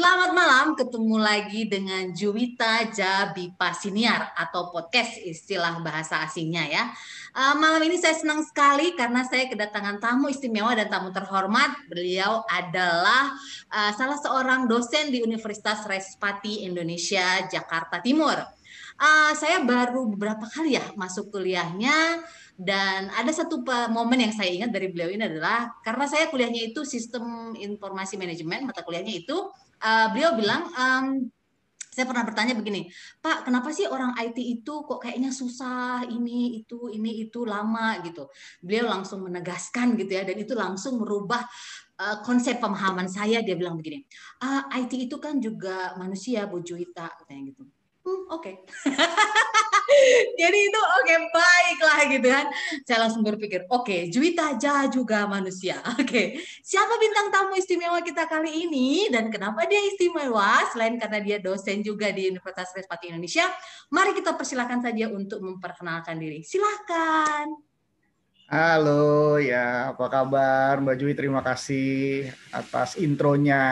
Selamat malam, ketemu lagi dengan Juwita Jabi Pasiniar atau podcast istilah bahasa asingnya ya. Uh, malam ini saya senang sekali karena saya kedatangan tamu istimewa dan tamu terhormat. Beliau adalah uh, salah seorang dosen di Universitas Respati Indonesia Jakarta Timur. Uh, saya baru beberapa kali ya masuk kuliahnya dan ada satu momen yang saya ingat dari beliau ini adalah karena saya kuliahnya itu sistem informasi manajemen mata kuliahnya itu uh, beliau bilang um, saya pernah bertanya begini, Pak, kenapa sih orang IT itu kok kayaknya susah ini itu ini itu lama gitu. Beliau langsung menegaskan gitu ya, dan itu langsung merubah uh, konsep pemahaman saya. Dia bilang begini, uh, IT itu kan juga manusia, Bu Juwita, katanya gitu. Hmm, oke. Okay. Jadi itu oke okay, baiklah gitu kan. Saya langsung berpikir, oke, okay, Juwita aja juga manusia. Oke, okay. siapa bintang tamu istimewa kita kali ini dan kenapa dia istimewa? Selain karena dia dosen juga di Universitas Respati Indonesia, mari kita persilakan saja untuk memperkenalkan diri. Silakan. Halo, ya apa kabar Mbak Jui? Terima kasih atas intronya.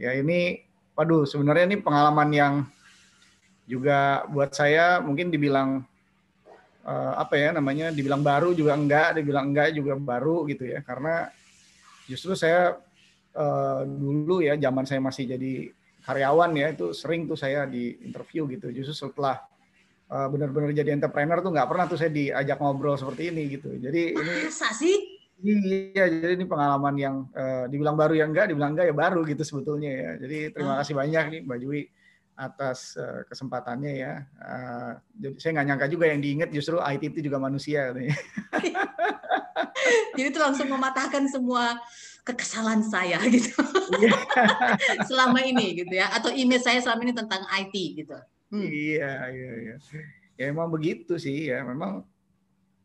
Ya ini, waduh sebenarnya ini pengalaman yang juga buat saya mungkin dibilang uh, apa ya namanya dibilang baru juga enggak dibilang enggak juga baru gitu ya. Karena justru saya uh, dulu ya zaman saya masih jadi karyawan ya itu sering tuh saya di interview gitu. Justru setelah uh, benar-benar jadi entrepreneur tuh nggak pernah tuh saya diajak ngobrol seperti ini gitu. Jadi ini sih Iya, jadi ini pengalaman yang uh, dibilang baru ya enggak, dibilang enggak ya baru gitu sebetulnya ya. Jadi terima ah. kasih banyak nih Mbak Jui atas uh, kesempatannya ya. Uh, jadi saya nggak nyangka juga yang diingat justru IT itu juga manusia. jadi itu langsung mematahkan semua kekesalan saya gitu. Iya. selama ini gitu ya atau image saya selama ini tentang IT gitu. Hmm. Iya, iya, iya. Ya memang begitu sih ya. Memang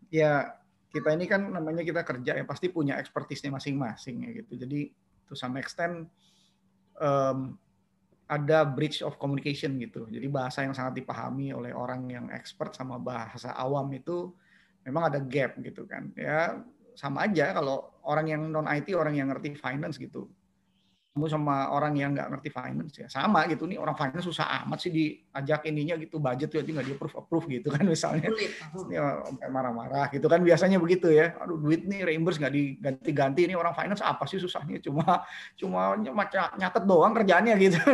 ya kita ini kan namanya kita kerja ya pasti punya ekspertisnya masing-masing ya gitu. Jadi to some extent um, ada bridge of communication gitu. Jadi bahasa yang sangat dipahami oleh orang yang expert sama bahasa awam itu memang ada gap gitu kan. Ya sama aja kalau orang yang non IT, orang yang ngerti finance gitu kamu sama orang yang nggak ngerti finance ya. Sama gitu nih orang finance susah amat sih diajak ininya gitu budget jadi nggak di approve approve gitu kan misalnya. Ini marah-marah gitu kan biasanya begitu ya. Aduh duit nih reimburse nggak diganti-ganti ini orang finance apa sih susahnya? Cuma cuma nyatet doang kerjanya gitu.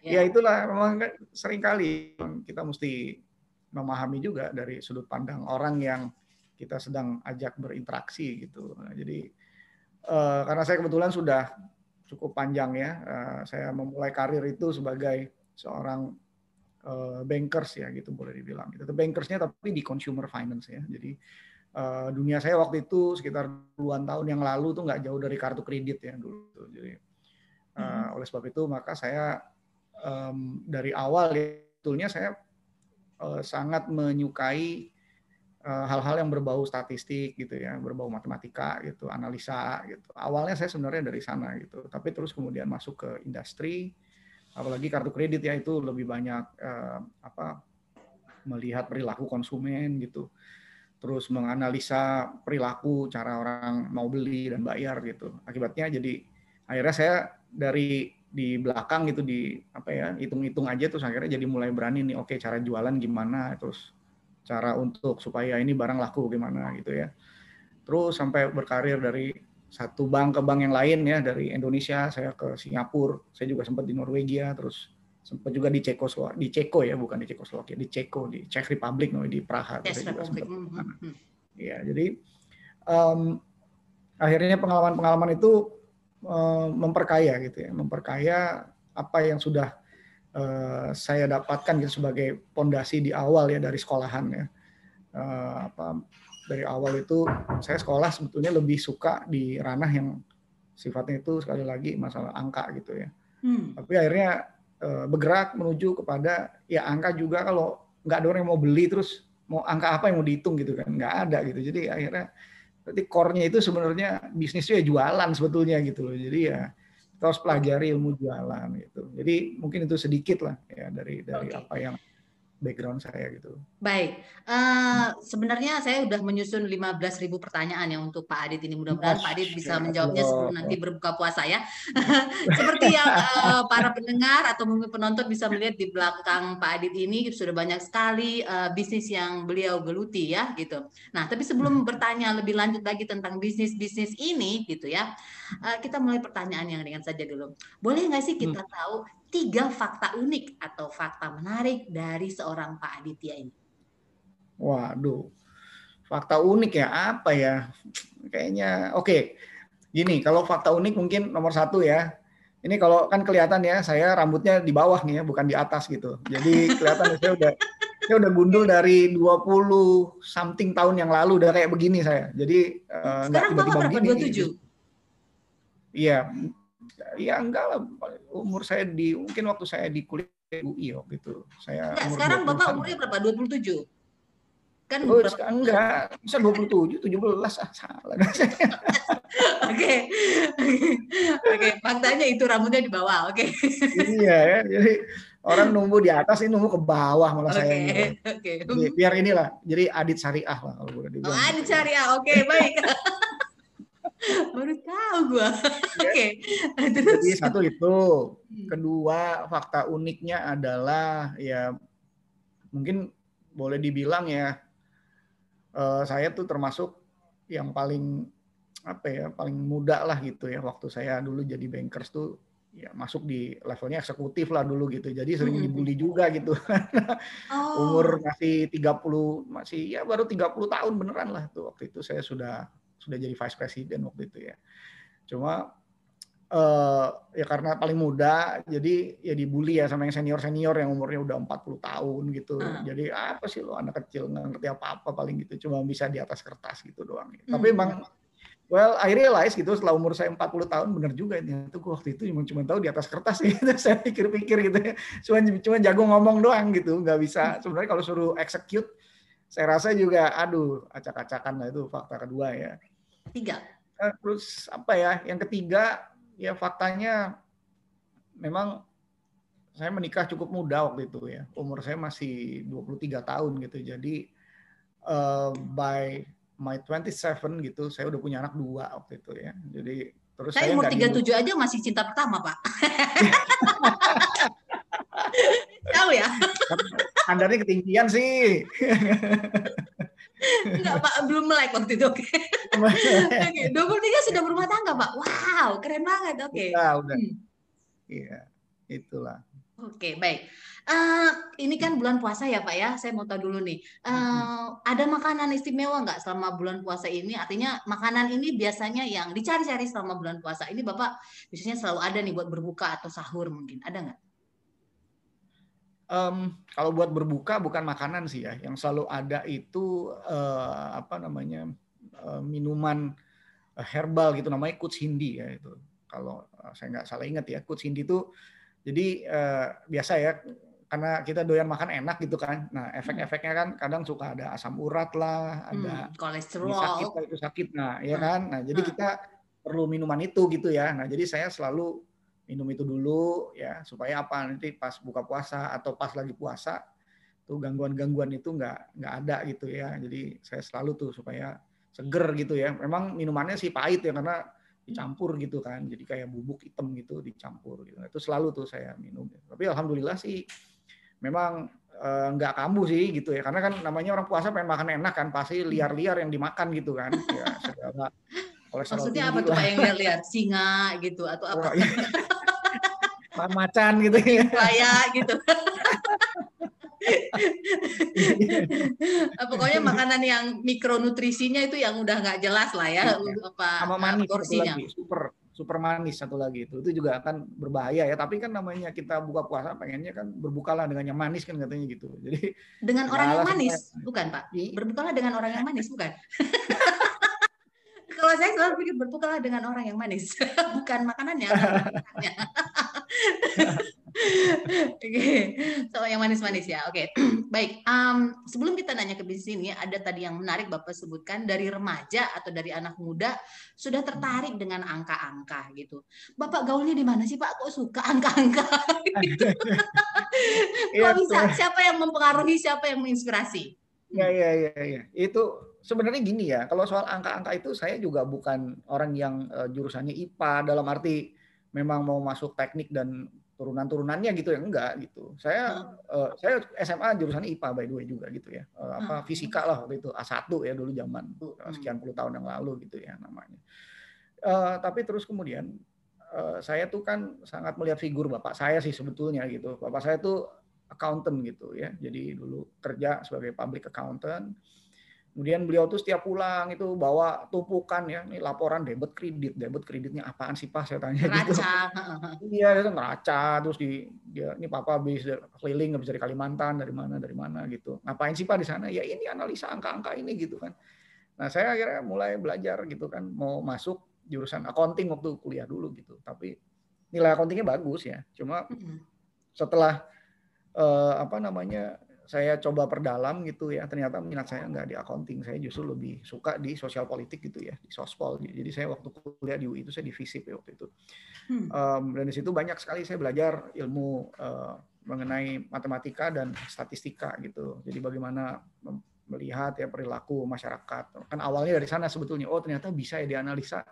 Ya. ya itulah memang kan sering kali kita mesti memahami juga dari sudut pandang orang yang kita sedang ajak berinteraksi gitu. Nah, jadi uh, karena saya kebetulan sudah cukup panjang ya. Uh, saya memulai karir itu sebagai seorang uh, bankers ya gitu boleh dibilang. Gitu. Bankersnya tapi di consumer finance ya. Jadi uh, dunia saya waktu itu sekitar puluhan tahun yang lalu tuh nggak jauh dari kartu kredit ya dulu. Jadi uh, hmm. oleh sebab itu maka saya um, dari awal ya, betulnya saya uh, sangat menyukai Eh, hal-hal yang berbau statistik gitu ya, berbau matematika gitu, analisa gitu. Awalnya saya sebenarnya dari sana gitu, tapi terus kemudian masuk ke industri, apalagi kartu kredit ya itu lebih banyak eh, apa melihat perilaku konsumen gitu, terus menganalisa perilaku cara orang mau beli dan bayar gitu. Akibatnya jadi akhirnya saya dari di belakang gitu di apa ya hitung-hitung aja terus akhirnya jadi mulai berani nih oke cara jualan gimana terus cara untuk supaya ini barang laku bagaimana gitu ya. Terus sampai berkarir dari satu bank ke bank yang lain ya dari Indonesia saya ke Singapura, saya juga sempat di Norwegia, terus sempat juga di Ceko di Ceko ya bukan di Cekoslovakia, di Ceko di Czech Republic no, di Praha. Yes, saya juga sempat Ya jadi um, akhirnya pengalaman-pengalaman itu um, memperkaya gitu ya, memperkaya apa yang sudah uh, saya dapatkan gitu sebagai pondasi di awal ya dari sekolahan ya. Uh, apa dari awal itu saya sekolah sebetulnya lebih suka di ranah yang sifatnya itu sekali lagi masalah angka gitu ya. Hmm. Tapi akhirnya uh, bergerak menuju kepada ya angka juga kalau nggak ada orang yang mau beli terus mau angka apa yang mau dihitung gitu kan nggak ada gitu. Jadi akhirnya berarti core-nya itu sebenarnya bisnisnya jualan sebetulnya gitu loh. Jadi ya harus pelajari ilmu jualan gitu. Jadi mungkin itu sedikit lah ya dari dari okay. apa yang background saya gitu. Baik, uh, sebenarnya saya sudah menyusun 15.000 pertanyaan ya untuk Pak Adit ini. Mudah-mudahan Pak Adit bisa menjawabnya sebelum nanti berbuka puasa ya. Seperti yang uh, para pendengar atau mungkin penonton bisa melihat di belakang Pak Adit ini sudah banyak sekali uh, bisnis yang beliau geluti ya gitu. Nah, tapi sebelum hmm. bertanya lebih lanjut lagi tentang bisnis-bisnis ini gitu ya, uh, kita mulai pertanyaan yang ringan saja dulu. Boleh nggak sih kita hmm. tahu tiga fakta unik atau fakta menarik dari seorang Pak Aditya ini? Waduh, fakta unik ya apa ya? Kayaknya oke. Okay. Gini, kalau fakta unik mungkin nomor satu ya. Ini kalau kan kelihatan ya, saya rambutnya di bawah nih ya, bukan di atas gitu. Jadi kelihatan saya udah saya udah gundul dari 20 something tahun yang lalu udah kayak begini saya. Jadi eh, Sekarang uh, tiba-tiba begini. 27? Iya, ya enggak lah. Umur saya di mungkin waktu saya di kuliah UI waktu itu saya enggak, sekarang bapak umurnya berapa? 27 kan oh, berapa? enggak. Bisa 27 17 ah salah. Oke. Oke faktanya itu rambutnya di bawah oke. Okay. iya ya. Jadi orang nunggu di atas ini nunggu ke bawah malah okay. saya ini okay. biar inilah jadi adit syariah lah kalau boleh dibilang oh, adit syariah oke okay, baik Baru tahu gua. Oke. Okay. Terus. Jadi satu itu. Hmm. Kedua, fakta uniknya adalah ya mungkin boleh dibilang ya uh, saya tuh termasuk yang paling apa ya paling muda lah gitu ya waktu saya dulu jadi bankers tuh ya masuk di levelnya eksekutif lah dulu gitu. Jadi sering hmm. dibully juga gitu. oh. Umur masih 30 masih ya baru 30 tahun beneran lah tuh waktu itu saya sudah sudah jadi vice president waktu itu ya. Cuma uh, ya karena paling muda jadi ya dibully ya sama yang senior-senior yang umurnya udah 40 tahun gitu. Uh. Jadi apa sih lo anak kecil nggak ngerti apa-apa paling gitu cuma bisa di atas kertas gitu doang. Hmm. Tapi emang Well, I realize gitu setelah umur saya 40 tahun bener juga ini. Itu waktu itu cuma cuma tahu di atas kertas gitu. saya pikir-pikir gitu ya. Cuma cuma jago ngomong doang gitu, nggak bisa. Sebenarnya kalau suruh execute saya rasa juga aduh acak-acakan lah itu fakta kedua ya. Tiga. Eh, terus apa ya? Yang ketiga ya faktanya memang saya menikah cukup muda waktu itu ya. Umur saya masih 23 tahun gitu. Jadi uh, by my 27 gitu saya udah punya anak dua waktu itu ya. Jadi terus saya, saya umur 37 dulu. aja masih cinta pertama, Pak. Tahu ya? Standarnya ketinggian sih. Enggak, Pak, belum melek waktu itu. Oke. Okay. 23 sudah berumah tangga, Pak. Wow, keren banget. Oke. Okay. Udah, udah. Hmm. Iya, itulah. Oke, okay, baik. Uh, ini kan bulan puasa ya Pak ya, saya mau tahu dulu nih. Uh, ada makanan istimewa nggak selama bulan puasa ini? Artinya makanan ini biasanya yang dicari-cari selama bulan puasa. Ini Bapak biasanya selalu ada nih buat berbuka atau sahur mungkin. Ada nggak? Um, kalau buat berbuka bukan makanan sih ya, yang selalu ada itu uh, apa namanya uh, minuman herbal gitu namanya kuts hindi ya itu. Kalau saya nggak salah ingat ya kuts hindi itu jadi uh, biasa ya karena kita doyan makan enak gitu kan. Nah efek-efeknya kan kadang suka ada asam urat lah, ada hmm, kolesterol sakit itu sakit. Nah ya kan. Nah jadi kita perlu minuman itu gitu ya. Nah jadi saya selalu minum itu dulu ya supaya apa nanti pas buka puasa atau pas lagi puasa tuh gangguan-gangguan itu nggak nggak ada gitu ya. Jadi saya selalu tuh supaya seger gitu ya. Memang minumannya sih pahit ya karena dicampur gitu kan. Jadi kayak bubuk hitam gitu dicampur gitu. Itu selalu tuh saya minum. Tapi alhamdulillah sih memang eh, nggak kambuh sih gitu ya. Karena kan namanya orang puasa pengen makan enak kan pasti liar-liar yang dimakan gitu kan. Ya segala Maksudnya apa tuh Pak yang lihat-lihat singa gitu atau apa? Oh, iya. macan gitu ya. Buaya gitu. Pokoknya makanan yang mikronutrisinya itu yang udah nggak jelas lah ya, ya. apa sama manis porsinya. Lagi, super super manis satu lagi itu itu juga akan berbahaya ya tapi kan namanya kita buka puasa pengennya kan berbukalah dengan yang manis kan katanya gitu jadi dengan orang yang manis saya, bukan pak berbukalah dengan orang yang manis bukan kalau saya selalu pikir berbukalah dengan orang yang manis bukan makanannya Oke, so yang manis-manis ya. Oke, baik. Um, sebelum kita nanya ke bisnis ini, ada tadi yang menarik Bapak sebutkan dari remaja atau dari anak muda sudah tertarik dengan angka-angka gitu. Bapak gaulnya di mana sih Pak? Kok suka angka-angka? gitu. Kok bisa? Siapa yang mempengaruhi? Siapa yang menginspirasi? Ya, ya, ya, ya. Itu sebenarnya gini ya. Kalau soal angka-angka itu saya juga bukan orang yang uh, jurusannya IPA dalam arti memang mau masuk teknik dan turunan-turunannya gitu ya enggak gitu. Saya uh, saya SMA jurusan IPA by the way juga gitu ya. Uh, apa fisika lah waktu itu A1 ya dulu zaman uh, sekian puluh tahun yang lalu gitu ya namanya. Uh, tapi terus kemudian uh, saya tuh kan sangat melihat figur bapak saya sih sebetulnya gitu. Bapak saya tuh accountant gitu ya. Jadi dulu kerja sebagai public accountant Kemudian beliau tuh setiap pulang itu bawa tumpukan ya, ini laporan debit kredit, debit kreditnya apaan sih Pak saya tanya gitu. Iya, itu neraca terus di dia ini Papa habis keliling habis dari Kalimantan, dari mana dari mana gitu. Ngapain sih Pak di sana? Ya ini analisa angka-angka ini gitu kan. Nah, saya akhirnya mulai belajar gitu kan, mau masuk jurusan accounting waktu kuliah dulu gitu. Tapi nilai accountingnya bagus ya. Cuma setelah eh, apa namanya saya coba perdalam gitu ya ternyata minat saya nggak di accounting. Saya justru lebih suka di sosial politik gitu ya di sospol. Jadi saya waktu kuliah di UI itu saya di FISIP ya waktu itu. Hmm. um, dan di situ banyak sekali saya belajar ilmu uh, mengenai matematika dan statistika gitu. Jadi bagaimana melihat ya perilaku masyarakat. Kan awalnya dari sana sebetulnya oh ternyata bisa ya dianalisa.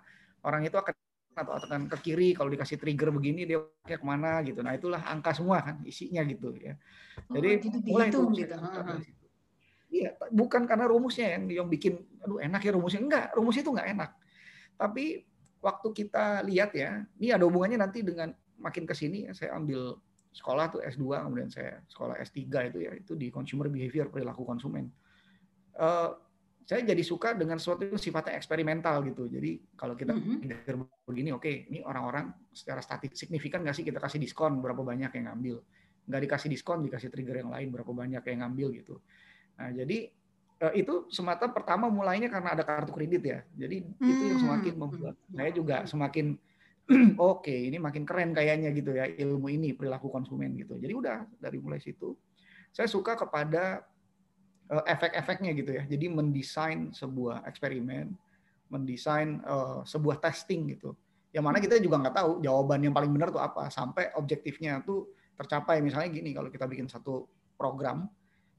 Orang itu akan atau akan ke kiri kalau dikasih trigger begini dia ke mana gitu nah itulah angka semua kan isinya gitu ya jadi oh, gitu, mulai itu gitu. Iya, bukan karena rumusnya yang yang bikin aduh enak ya rumusnya enggak, rumusnya itu enggak enak. Tapi waktu kita lihat ya, ini ada hubungannya nanti dengan makin ke sini saya ambil sekolah tuh S2 kemudian saya sekolah S3 itu ya, itu di consumer behavior perilaku konsumen. Uh, saya jadi suka dengan sesuatu yang sifatnya eksperimental gitu. Jadi kalau kita mm-hmm. begini, oke, okay, ini orang-orang secara statistik signifikan nggak sih kita kasih diskon berapa banyak yang ngambil? Nggak dikasih diskon, dikasih trigger yang lain berapa banyak yang ngambil gitu. Nah jadi eh, itu semata pertama mulainya karena ada kartu kredit ya. Jadi hmm. itu yang semakin mm-hmm. membuat saya juga semakin oke, okay, ini makin keren kayaknya gitu ya ilmu ini perilaku konsumen gitu. Jadi udah dari mulai situ saya suka kepada uh, efek-efeknya gitu ya. Jadi mendesain sebuah eksperimen, mendesain uh, sebuah testing gitu. Yang mana kita juga nggak tahu jawaban yang paling benar tuh apa sampai objektifnya tuh tercapai. Misalnya gini, kalau kita bikin satu program,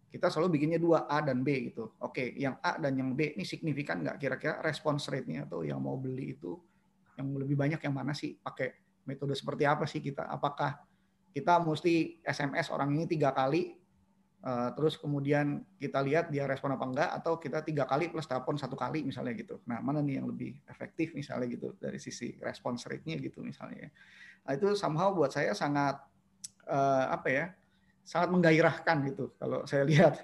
kita selalu bikinnya dua A dan B gitu. Oke, yang A dan yang B ini signifikan nggak kira-kira response rate-nya atau yang mau beli itu yang lebih banyak yang mana sih pakai metode seperti apa sih kita? Apakah kita mesti SMS orang ini tiga kali Uh, terus kemudian kita lihat dia respon apa enggak atau kita tiga kali plus telepon satu kali misalnya gitu. Nah mana nih yang lebih efektif misalnya gitu dari sisi response rate-nya gitu misalnya. Nah, itu somehow buat saya sangat uh, apa ya sangat menggairahkan gitu kalau saya lihat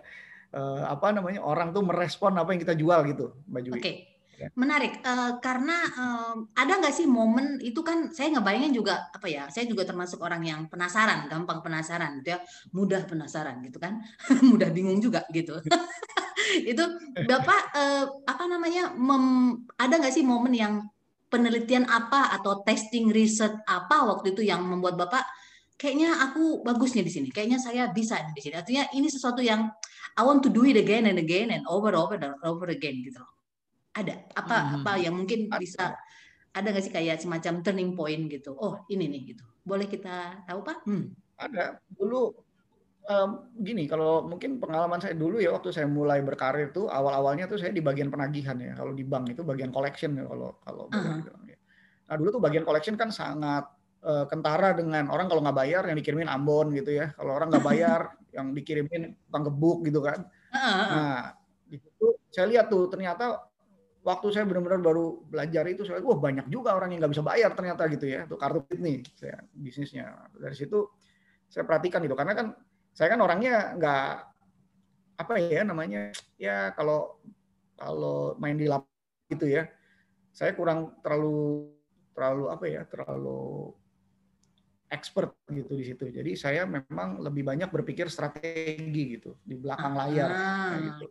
uh, apa namanya orang tuh merespon apa yang kita jual gitu baju. Oke. Okay. Ya. Menarik. Uh, karena uh, ada nggak sih momen itu kan saya ngebayangin juga apa ya saya juga termasuk orang yang penasaran gampang penasaran gitu ya mudah penasaran gitu kan mudah bingung juga gitu. Itu bapak uh, apa namanya mem, ada nggak sih momen yang penelitian apa atau testing riset apa waktu itu yang membuat bapak kayaknya aku bagusnya di sini kayaknya saya bisa di sini. Artinya ini sesuatu yang I want to do it again and again and over over and over again gitu loh ada apa hmm. apa yang mungkin ada. bisa ada nggak sih kayak semacam turning point gitu oh ini nih gitu boleh kita tahu pak hmm. ada dulu um, gini kalau mungkin pengalaman saya dulu ya waktu saya mulai berkarir tuh awal awalnya tuh saya di bagian penagihan ya kalau di bank itu bagian collection ya kalau kalau uh -huh. ya. nah dulu tuh bagian collection kan sangat uh, kentara dengan orang kalau nggak bayar yang dikirimin Ambon gitu ya kalau orang nggak bayar yang dikirimin gebuk gitu kan uh -huh. nah di situ saya lihat tuh ternyata waktu saya benar-benar baru belajar itu saya wah banyak juga orang yang nggak bisa bayar ternyata gitu ya untuk kartu kredit nih saya bisnisnya. Dari situ saya perhatikan gitu karena kan saya kan orangnya nggak apa ya namanya ya kalau kalau main di lap gitu ya saya kurang terlalu terlalu apa ya terlalu expert gitu di situ. Jadi saya memang lebih banyak berpikir strategi gitu di belakang layar ah. gitu.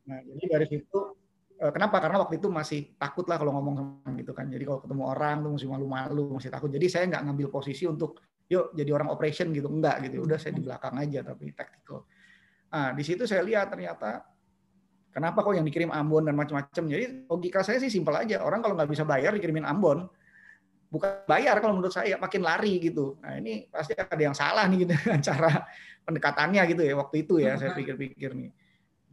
nah jadi dari situ kenapa? Karena waktu itu masih takut lah kalau ngomong gitu kan. Jadi kalau ketemu orang tuh masih malu-malu, masih takut. Jadi saya nggak ngambil posisi untuk yuk jadi orang operation gitu. Enggak gitu. Udah saya di belakang aja tapi tactical. Nah di situ saya lihat ternyata kenapa kok yang dikirim Ambon dan macam-macam jadi logika saya sih simpel aja. Orang kalau nggak bisa bayar dikirimin Ambon bukan bayar kalau menurut saya makin lari gitu. Nah ini pasti ada yang salah nih gitu cara pendekatannya gitu ya waktu itu ya saya pikir-pikir nih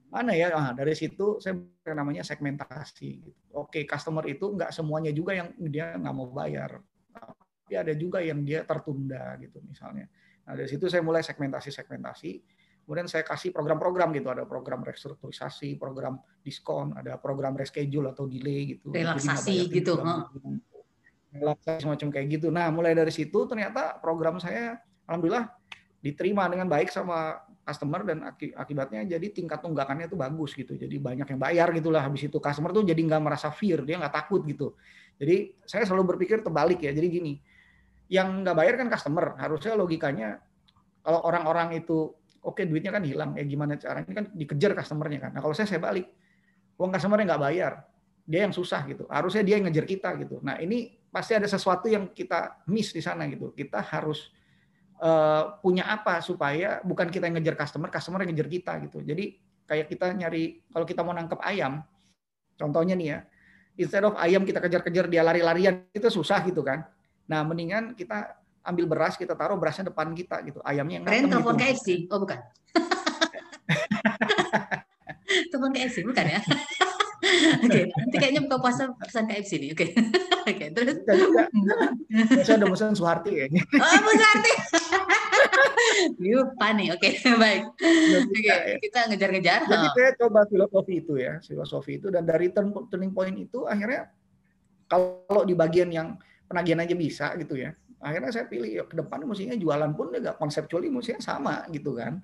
mana ya? Ah, dari situ saya namanya segmentasi gitu. oke customer itu nggak semuanya juga yang dia nggak mau bayar. Tapi ada juga yang dia tertunda gitu misalnya. Nah dari situ saya mulai segmentasi segmentasi kemudian saya kasih program-program gitu. Ada program restrukturisasi program diskon ada program reschedule atau delay gitu. Relaksasi gitu. Relaksasi semacam kayak gitu. Nah mulai dari situ ternyata program saya alhamdulillah diterima dengan baik sama customer dan akibatnya jadi tingkat tunggakannya itu bagus gitu. Jadi banyak yang bayar gitulah habis itu customer tuh jadi nggak merasa fear, dia nggak takut gitu. Jadi saya selalu berpikir terbalik ya. Jadi gini, yang nggak bayar kan customer, harusnya logikanya kalau orang-orang itu oke okay, duitnya kan hilang, ya gimana caranya kan dikejar customernya kan. Nah kalau saya saya balik, uang customernya nggak bayar, dia yang susah gitu. Harusnya dia yang ngejar kita gitu. Nah ini pasti ada sesuatu yang kita miss di sana gitu. Kita harus uh, punya apa supaya bukan kita yang ngejar customer, customer yang ngejar kita gitu. Jadi kayak kita nyari kalau kita mau nangkep ayam, contohnya nih ya, instead of ayam kita kejar-kejar dia lari-larian itu susah gitu kan. Nah mendingan kita ambil beras kita taruh berasnya depan kita gitu ayamnya yang keren telepon gitu. KFC oh bukan telepon KFC bukan ya Oke, okay, nanti kayaknya buka puasa pesan KFC nih. Oke. Okay. Oke, okay, terus. Saya udah pesan Suharti kayaknya. Oh, Bu Suharti. Lupa nih. Oke, okay, baik. Oke, okay, ya. kita ngejar-ngejar. Jadi saya coba filosofi itu ya, filosofi itu dan dari turning point itu akhirnya kalau di bagian yang penagihan aja bisa gitu ya. Akhirnya saya pilih ya, ke depan mestinya jualan pun juga konseptualnya mestinya sama gitu kan.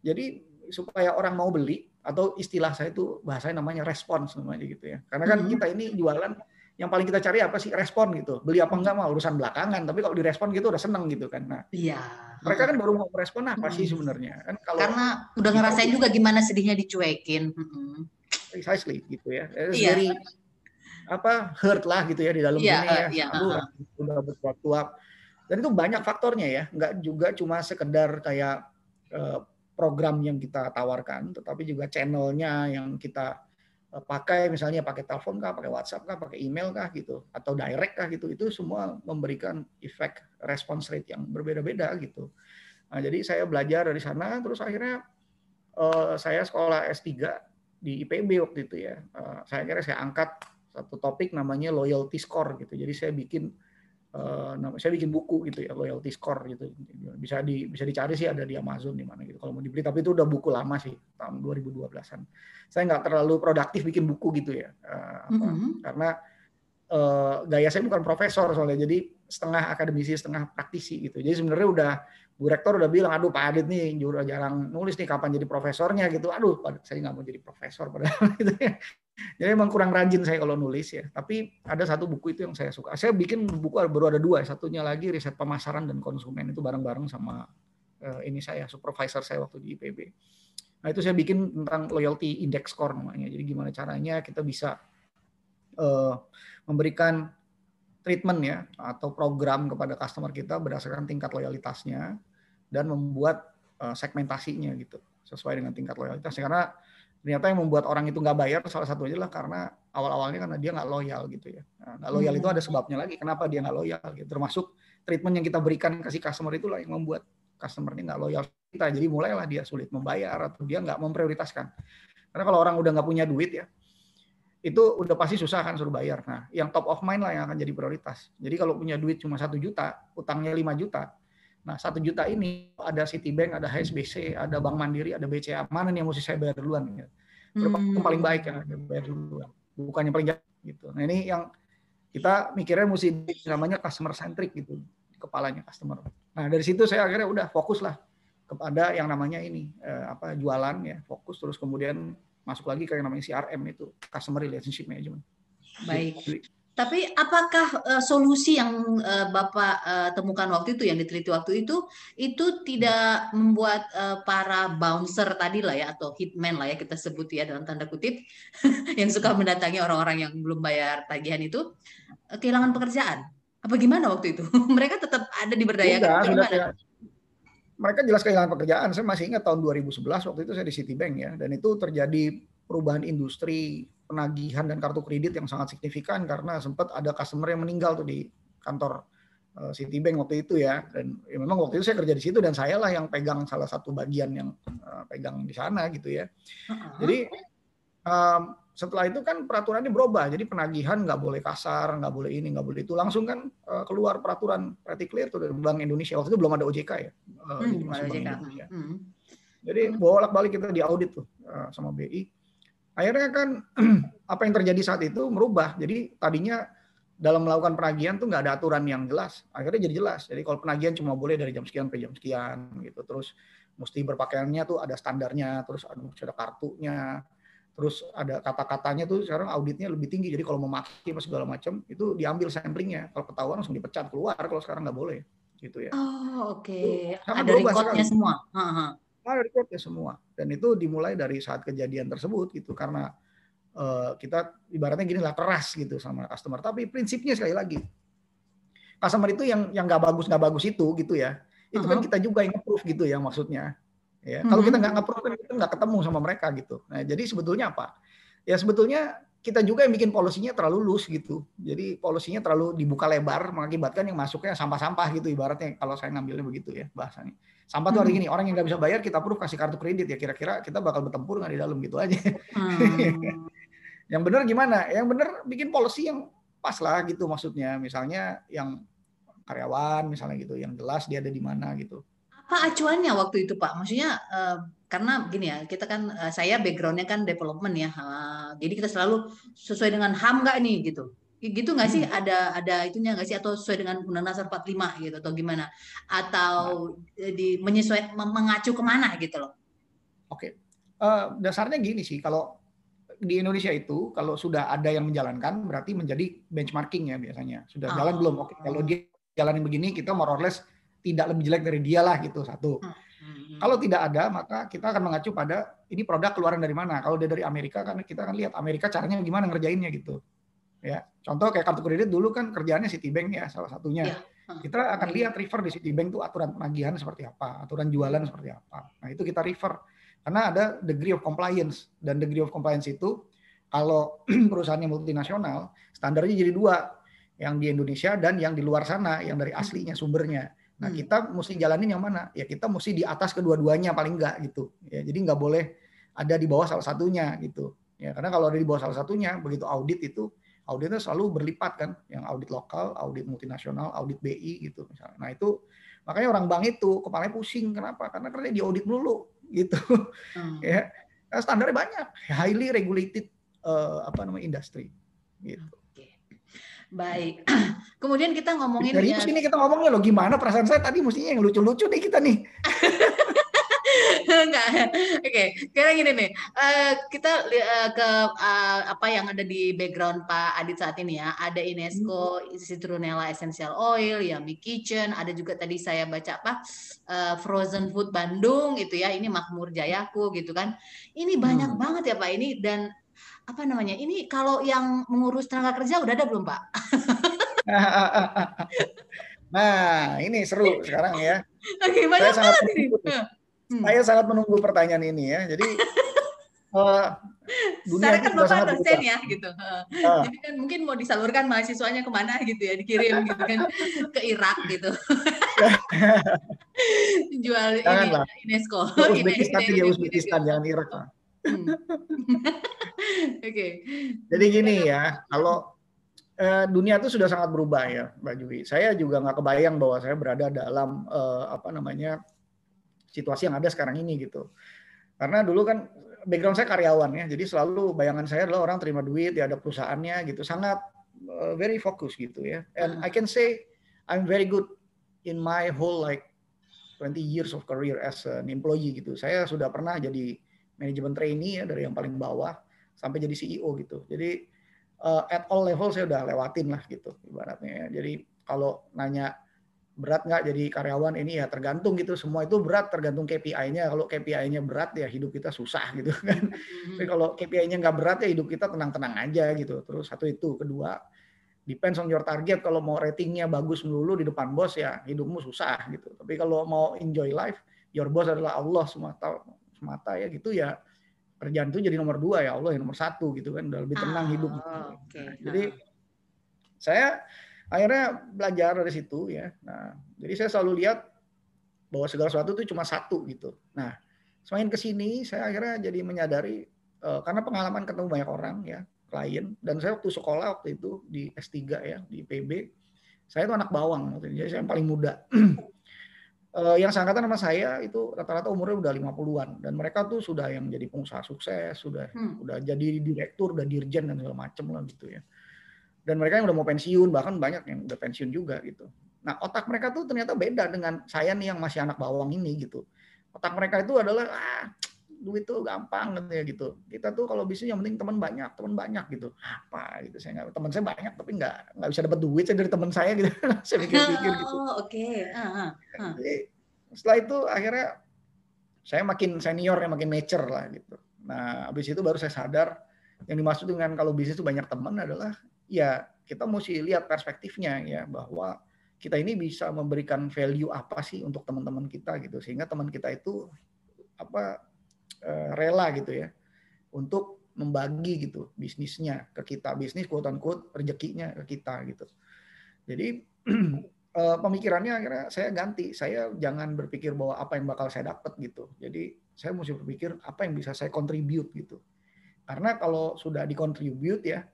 Jadi supaya orang mau beli atau istilah saya itu bahasanya namanya respons namanya gitu ya. Karena kan mm-hmm. kita ini jualan yang paling kita cari apa sih respon gitu. Beli apa enggak mah urusan belakangan, tapi kalau direspon gitu udah seneng gitu kan. Nah, iya. Mereka kan baru mau respon apa sih sebenarnya? Kan kalau Karena udah ngerasain juga gimana sedihnya dicuekin. Precisely gitu ya. Iya. Dari apa hurt lah gitu ya di dalam iya, ini ya. Iya, uh, udah bertuap-tuap. Dan itu banyak faktornya ya, nggak juga cuma sekedar kayak uh, program yang kita tawarkan, tetapi juga channelnya yang kita eh, pakai, misalnya pakai telepon kah, pakai WhatsApp kah, pakai email kah gitu, atau direct kah gitu, itu semua memberikan efek response rate yang berbeda-beda gitu. Nah, jadi saya belajar dari sana, terus akhirnya uh, saya sekolah S3 di IPB waktu itu ya. Uh, saya akhirnya saya angkat satu topik namanya loyalty score gitu. Jadi saya bikin Uh, saya bikin buku gitu ya loyalty score gitu. Bisa di bisa dicari sih ada di Amazon di mana gitu kalau mau dibeli. Tapi itu udah buku lama sih tahun 2012an saya nggak terlalu produktif bikin buku gitu ya uh, apa, mm-hmm. karena uh, gaya saya bukan profesor soalnya. Jadi setengah akademisi setengah praktisi gitu. Jadi sebenarnya udah Bu Rektor udah bilang aduh Pak Adit nih juru jarang nulis nih kapan jadi profesornya? gitu. Aduh saya nggak mau jadi profesor padahal. Gitu ya jadi emang kurang rajin saya kalau nulis ya. Tapi ada satu buku itu yang saya suka. Saya bikin buku baru ada dua. Satunya lagi riset pemasaran dan konsumen itu bareng-bareng sama uh, ini saya supervisor saya waktu di IPB. Nah itu saya bikin tentang loyalty index score namanya. Jadi gimana caranya kita bisa uh, memberikan treatment ya atau program kepada customer kita berdasarkan tingkat loyalitasnya dan membuat uh, segmentasinya gitu sesuai dengan tingkat loyalitasnya karena ternyata yang membuat orang itu nggak bayar salah satu aja lah karena awal-awalnya karena dia nggak loyal gitu ya nah, nggak loyal hmm. itu ada sebabnya lagi kenapa dia nggak loyal gitu termasuk treatment yang kita berikan kasih customer itulah yang membuat customernya nggak loyal kita jadi mulailah dia sulit membayar atau dia nggak memprioritaskan karena kalau orang udah nggak punya duit ya itu udah pasti susah kan suruh bayar nah yang top of mind lah yang akan jadi prioritas jadi kalau punya duit cuma satu juta utangnya 5 juta Nah, satu juta ini ada Citibank, ada HSBC, ada Bank Mandiri, ada BCA. Mana nih yang mesti saya bayar duluan? Ya? Hmm. Yang paling baik yang bayar duluan. Bukan yang paling jauh. Gitu. Nah, ini yang kita mikirnya mesti namanya customer centric gitu. Kepalanya customer. Nah, dari situ saya akhirnya udah fokus lah kepada yang namanya ini eh, apa jualan ya fokus terus kemudian masuk lagi ke yang namanya CRM itu customer relationship management. Baik. Tapi apakah uh, solusi yang uh, Bapak uh, temukan waktu itu, yang diteliti waktu itu, itu tidak membuat uh, para bouncer tadi lah ya, atau hitman lah ya kita sebut ya dalam tanda kutip, yang suka mendatangi orang-orang yang belum bayar tagihan itu, kehilangan pekerjaan? Apa gimana waktu itu? Mereka tetap ada diberdayakan? Sudah, sudah, ya. Mereka jelas kehilangan pekerjaan. Saya masih ingat tahun 2011 waktu itu saya di Citibank ya, dan itu terjadi perubahan industri penagihan dan kartu kredit yang sangat signifikan karena sempat ada customer yang meninggal tuh di kantor uh, Citibank waktu itu ya dan ya memang waktu itu saya kerja di situ dan saya lah yang pegang salah satu bagian yang uh, pegang di sana gitu ya. Uh-huh. Jadi um, setelah itu kan peraturannya berubah jadi penagihan nggak boleh kasar nggak boleh ini nggak boleh itu langsung kan uh, keluar peraturan pretty clear tuh dari Bank Indonesia waktu itu belum ada OJK ya uh, hmm, jadi OJK. Indonesia. Hmm. Jadi bolak balik kita diaudit tuh uh, sama BI akhirnya kan apa yang terjadi saat itu merubah. Jadi tadinya dalam melakukan penagihan tuh nggak ada aturan yang jelas. Akhirnya jadi jelas. Jadi kalau penagihan cuma boleh dari jam sekian ke jam sekian gitu. Terus mesti berpakaiannya tuh ada standarnya, terus ada kartunya, terus ada kata-katanya tuh sekarang auditnya lebih tinggi. Jadi kalau mau maki segala macam itu diambil samplingnya. Kalau ketahuan langsung dipecat keluar. Kalau sekarang nggak boleh gitu ya. Oh oke. Okay. Ada recordnya semua. Ha -ha ada reportnya semua dan itu dimulai dari saat kejadian tersebut gitu karena uh, kita ibaratnya gini lah keras gitu sama customer tapi prinsipnya sekali lagi customer itu yang yang nggak bagus nggak bagus itu gitu ya itu uh -huh. kan kita juga yang approve gitu ya maksudnya ya uh -huh. kalau kita nggak approve kan kita nggak ketemu sama mereka gitu nah jadi sebetulnya apa ya sebetulnya kita juga yang bikin polisinya terlalu loose gitu. Jadi polisinya terlalu dibuka lebar mengakibatkan yang masuknya sampah-sampah gitu ibaratnya kalau saya ngambilnya begitu ya bahasanya. Sampah tuh hari hmm. gini, orang yang nggak bisa bayar kita perlu kasih kartu kredit ya kira-kira kita bakal bertempur nggak di dalam gitu aja. Hmm. yang benar gimana? Yang benar bikin policy yang pas lah gitu maksudnya. Misalnya yang karyawan misalnya gitu, yang jelas dia ada di mana gitu. Apa acuannya waktu itu Pak? Maksudnya uh, karena gini ya, kita kan uh, saya backgroundnya kan development ya, uh, jadi kita selalu sesuai dengan ham nggak nih gitu gitu nggak sih hmm. ada ada itunya nggak sih atau sesuai dengan Undang-Undang 45 gitu atau gimana atau nah. di menyesuaikan mengacu ke mana gitu loh? Oke, uh, dasarnya gini sih kalau di Indonesia itu kalau sudah ada yang menjalankan berarti menjadi benchmarking ya biasanya sudah oh. jalan belum? Oke, kalau dia jalanin begini kita more or less tidak lebih jelek dari dia lah gitu satu. Hmm. Hmm. Kalau tidak ada maka kita akan mengacu pada ini produk keluaran dari mana. Kalau dia dari Amerika kan kita akan lihat Amerika caranya gimana ngerjainnya gitu ya contoh kayak kartu kredit dulu kan kerjaannya Citibank ya salah satunya. Ya. kita akan lihat refer di Citibank tuh aturan penagihan seperti apa aturan jualan seperti apa. Nah itu kita refer. Karena ada degree of compliance dan degree of compliance itu kalau perusahaannya multinasional standarnya jadi dua yang di Indonesia dan yang di luar sana yang dari aslinya sumbernya. Nah hmm. kita mesti jalanin yang mana? Ya kita mesti di atas kedua-duanya paling enggak gitu. Ya jadi nggak boleh ada di bawah salah satunya gitu. Ya karena kalau ada di bawah salah satunya begitu audit itu auditnya selalu berlipat kan, yang audit lokal, audit multinasional, audit BI gitu misalnya. Nah itu makanya orang bank itu kepalanya pusing kenapa? Karena kerja di audit dulu gitu. Hmm. ya nah, standarnya banyak, highly regulated uh, apa namanya industri gitu. Baik. Kemudian kita ngomongin dari ya... sini kita ngomongnya loh gimana perasaan saya tadi mestinya yang lucu-lucu nih kita nih. Enggak. Oke, okay. kira gini nih. Uh, kita uh, ke uh, apa yang ada di background Pak Adit saat ini ya. Ada Inesco, hmm. Citronella Essential Oil, Yummy Kitchen, ada juga tadi saya baca apa uh, Frozen Food Bandung itu ya. Ini Makmur Jayaku gitu kan. Ini banyak hmm. banget ya Pak ini dan apa namanya? Ini kalau yang mengurus tenaga kerja udah ada belum Pak? nah, ini seru sekarang ya. Oke, banyak banget ini. Hmm. Saya sangat menunggu pertanyaan ini ya. Jadi uh, dunia Sekarang kan Bapak dosen ya gitu. Uh. Jadi kan mungkin mau disalurkan mahasiswanya ke mana gitu ya, dikirim gitu kan ke Irak gitu. Jual ini UNESCO. Uzbekistan ya Uzbekistan jangan Irak. Hmm. Oke. Okay. Jadi gini ya, kalau eh, dunia itu sudah sangat berubah ya, Mbak Jui. Saya juga nggak kebayang bahwa saya berada dalam eh, apa namanya situasi yang ada sekarang ini gitu. Karena dulu kan background saya karyawan ya, jadi selalu bayangan saya adalah orang terima duit, ya ada perusahaannya gitu, sangat uh, very fokus gitu ya. And I can say I'm very good in my whole like 20 years of career as an employee gitu. Saya sudah pernah jadi manajemen trainee ya dari yang paling bawah sampai jadi CEO gitu. Jadi uh, at all level saya udah lewatin lah gitu ibaratnya ya. Jadi kalau nanya berat nggak jadi karyawan ini ya tergantung gitu semua itu berat tergantung KPI-nya kalau KPI-nya berat ya hidup kita susah gitu kan mm-hmm. tapi kalau KPI-nya nggak berat ya hidup kita tenang-tenang aja gitu terus satu itu kedua depends on your target. Kalau mau ratingnya bagus melulu di depan bos ya hidupmu susah gitu. Tapi kalau mau enjoy life, your boss adalah Allah semata semata ya gitu ya kerjaan itu jadi nomor dua ya Allah yang nomor satu gitu kan udah lebih tenang oh, hidup. Gitu. Okay. Jadi saya akhirnya belajar dari situ ya. Nah jadi saya selalu lihat bahwa segala sesuatu itu cuma satu gitu. Nah semakin ke sini saya akhirnya jadi menyadari uh, karena pengalaman ketemu banyak orang ya klien dan saya waktu sekolah waktu itu di S3 ya di PB saya itu anak bawang waktu itu jadi saya yang paling muda uh, yang seangkatan sama saya itu rata-rata umurnya udah 50-an dan mereka tuh sudah yang jadi pengusaha sukses sudah hmm. udah jadi direktur udah dirjen dan segala macem lah gitu ya dan mereka yang udah mau pensiun bahkan banyak yang udah pensiun juga gitu nah otak mereka tuh ternyata beda dengan saya nih yang masih anak bawang ini gitu otak mereka itu adalah ah duit tuh gampang gitu ya gitu. Kita tuh kalau bisnis yang penting teman banyak, teman banyak gitu. Apa gitu saya nggak teman saya banyak tapi nggak nggak bisa dapat duit saya dari teman saya gitu. saya pikir-pikir gitu. Oh oke. Okay. Uh, uh, Jadi setelah itu akhirnya saya makin senior ya makin mature lah gitu. Nah habis itu baru saya sadar yang dimaksud dengan kalau bisnis itu banyak teman adalah ya kita mesti lihat perspektifnya ya bahwa kita ini bisa memberikan value apa sih untuk teman-teman kita gitu. Sehingga teman kita itu apa Eh, rela gitu ya untuk membagi gitu bisnisnya ke kita. Bisnis quote unquote rezekinya ke kita gitu. Jadi eh, pemikirannya akhirnya saya ganti. Saya jangan berpikir bahwa apa yang bakal saya dapat gitu. Jadi saya mesti berpikir apa yang bisa saya contribute gitu. Karena kalau sudah dikontribute ya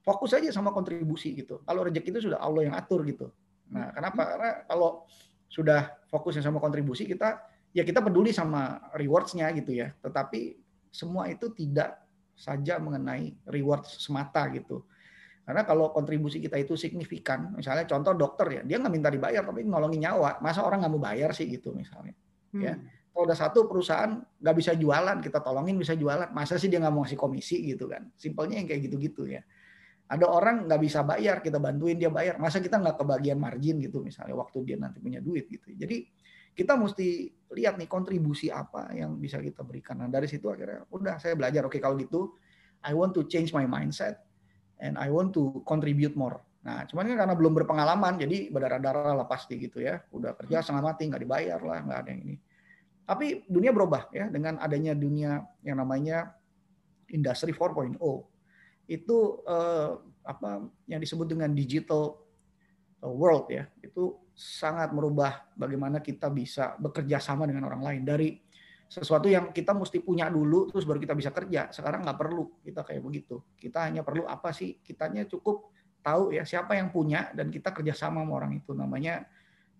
fokus aja sama kontribusi gitu kalau rezeki itu sudah Allah yang atur gitu nah kenapa karena kalau sudah fokusnya sama kontribusi kita ya kita peduli sama rewards-nya gitu ya. Tetapi semua itu tidak saja mengenai reward semata gitu. Karena kalau kontribusi kita itu signifikan, misalnya contoh dokter ya, dia nggak minta dibayar tapi nolongin nyawa. Masa orang nggak mau bayar sih gitu misalnya. Hmm. Ya, kalau udah satu perusahaan nggak bisa jualan, kita tolongin bisa jualan. Masa sih dia nggak mau ngasih komisi gitu kan? Simpelnya yang kayak gitu-gitu ya. Ada orang nggak bisa bayar, kita bantuin dia bayar. Masa kita nggak kebagian margin gitu misalnya waktu dia nanti punya duit gitu. Jadi kita mesti lihat nih kontribusi apa yang bisa kita berikan. Nah dari situ akhirnya udah saya belajar oke okay, kalau gitu I want to change my mindset and I want to contribute more. Nah cuman kan karena belum berpengalaman jadi berdarah-darah lah pasti gitu ya. Udah kerja setengah mati nggak dibayar lah nggak ada yang ini. Tapi dunia berubah ya dengan adanya dunia yang namanya industri 4.0 itu eh, apa yang disebut dengan digital world ya itu sangat merubah bagaimana kita bisa bekerja sama dengan orang lain. Dari sesuatu yang kita mesti punya dulu terus baru kita bisa kerja sekarang nggak perlu kita kayak begitu. Kita hanya perlu apa sih? Kitanya cukup tahu ya siapa yang punya dan kita kerjasama sama orang itu. Namanya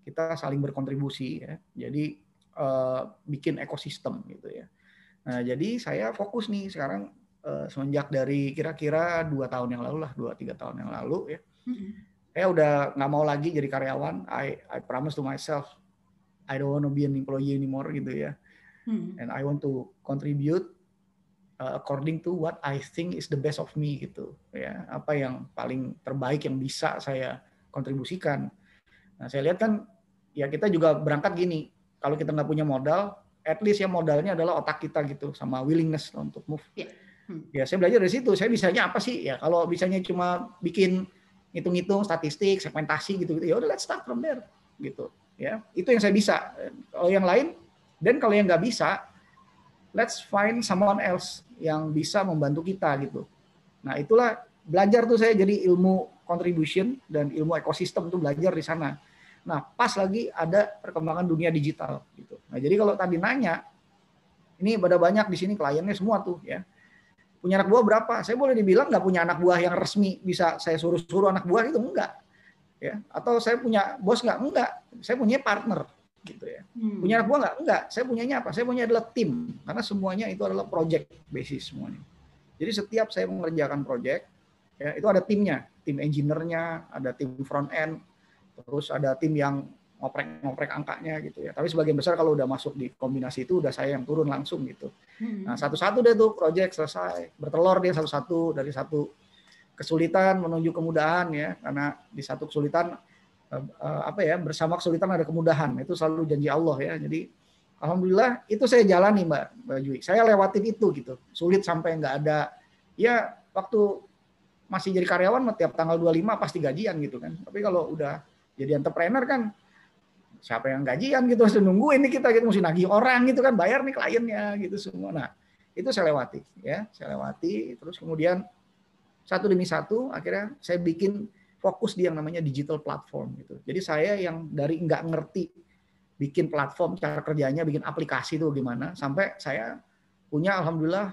kita saling berkontribusi ya. Jadi uh, bikin ekosistem gitu ya. Nah jadi saya fokus nih sekarang uh, semenjak dari kira-kira dua tahun yang lalu lah dua tiga tahun yang lalu ya mm-hmm saya udah nggak mau lagi jadi karyawan. I I promise to myself I don't want to be an employee anymore gitu ya. Hmm. And I want to contribute uh, according to what I think is the best of me gitu ya. Apa yang paling terbaik yang bisa saya kontribusikan. Nah saya lihat kan ya kita juga berangkat gini. Kalau kita nggak punya modal, at least ya modalnya adalah otak kita gitu sama willingness untuk move. Yeah. Hmm. Ya saya belajar dari situ. Saya bisanya apa sih ya? Kalau bisanya cuma bikin ngitung-ngitung statistik, segmentasi gitu-gitu. Ya udah let's start from there gitu. Ya, itu yang saya bisa. Kalau yang lain dan kalau yang nggak bisa, let's find someone else yang bisa membantu kita gitu. Nah, itulah belajar tuh saya jadi ilmu contribution dan ilmu ekosistem tuh belajar di sana. Nah, pas lagi ada perkembangan dunia digital gitu. Nah, jadi kalau tadi nanya, ini pada banyak di sini kliennya semua tuh ya punya anak buah berapa? Saya boleh dibilang nggak punya anak buah yang resmi bisa saya suruh-suruh anak buah itu enggak. Ya, atau saya punya bos nggak? Enggak. Saya punya partner gitu ya. Hmm. Punya anak buah nggak? Enggak. Saya punyanya apa? Saya punya adalah tim karena semuanya itu adalah project basis semuanya. Jadi setiap saya mengerjakan project ya itu ada timnya, tim engineer-nya, ada tim front end, terus ada tim yang ngoprek-ngoprek angkanya gitu ya. Tapi sebagian besar kalau udah masuk di kombinasi itu udah saya yang turun langsung gitu. Hmm. Nah satu-satu deh tuh project selesai, bertelur dia satu-satu dari satu kesulitan menuju kemudahan ya, karena di satu kesulitan uh, apa ya bersama kesulitan ada kemudahan itu selalu janji Allah ya. Jadi alhamdulillah itu saya jalani mbak Mbak Jui. Saya lewatin itu gitu, sulit sampai nggak ada ya waktu masih jadi karyawan tiap tanggal 25 pasti gajian gitu kan. Tapi kalau udah jadi entrepreneur kan siapa yang gajian gitu harus nungguin nih kita gitu mesti nagih orang gitu kan bayar nih kliennya gitu semua. Nah, itu saya lewati ya, saya lewati terus kemudian satu demi satu akhirnya saya bikin fokus di yang namanya digital platform gitu. Jadi saya yang dari nggak ngerti bikin platform cara kerjanya, bikin aplikasi itu gimana sampai saya punya alhamdulillah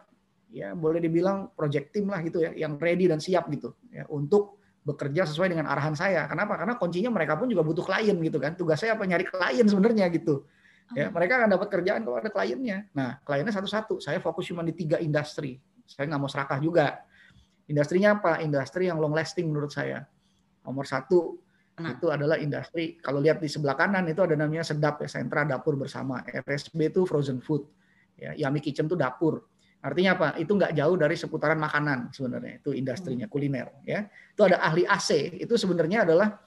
ya boleh dibilang project team lah gitu ya yang ready dan siap gitu ya untuk bekerja sesuai dengan arahan saya. Kenapa? Karena kuncinya mereka pun juga butuh klien gitu kan. Tugas saya apa nyari klien sebenarnya gitu. Ya, oh. mereka akan dapat kerjaan kalau ada kliennya. Nah, kliennya satu-satu. Saya fokus cuma di tiga industri. Saya nggak mau serakah juga. Industrinya apa? Industri yang long lasting menurut saya. Nomor satu nah. itu adalah industri. Kalau lihat di sebelah kanan itu ada namanya sedap ya, sentra dapur bersama. RSB itu frozen food. Ya, Yami Kitchen itu dapur Artinya apa? Itu nggak jauh dari seputaran makanan sebenarnya. Itu industrinya hmm. kuliner. Ya, itu ada ahli AC. Itu sebenarnya adalah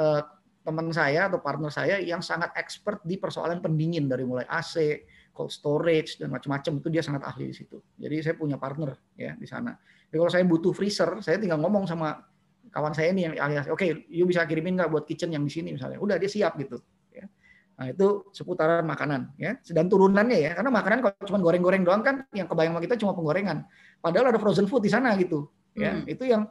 uh, teman saya atau partner saya yang sangat expert di persoalan pendingin dari mulai AC, cold storage dan macam-macam itu dia sangat ahli di situ. Jadi saya punya partner ya di sana. Jadi kalau saya butuh freezer, saya tinggal ngomong sama kawan saya ini yang ahli AC. Oke, okay, you bisa kirimin nggak buat kitchen yang di sini misalnya. Udah dia siap gitu. Nah, itu seputaran makanan ya. Dan turunannya ya, karena makanan kalau cuma goreng-goreng doang kan yang kebayang sama kita cuma penggorengan. Padahal ada frozen food di sana gitu. Ya, hmm. itu yang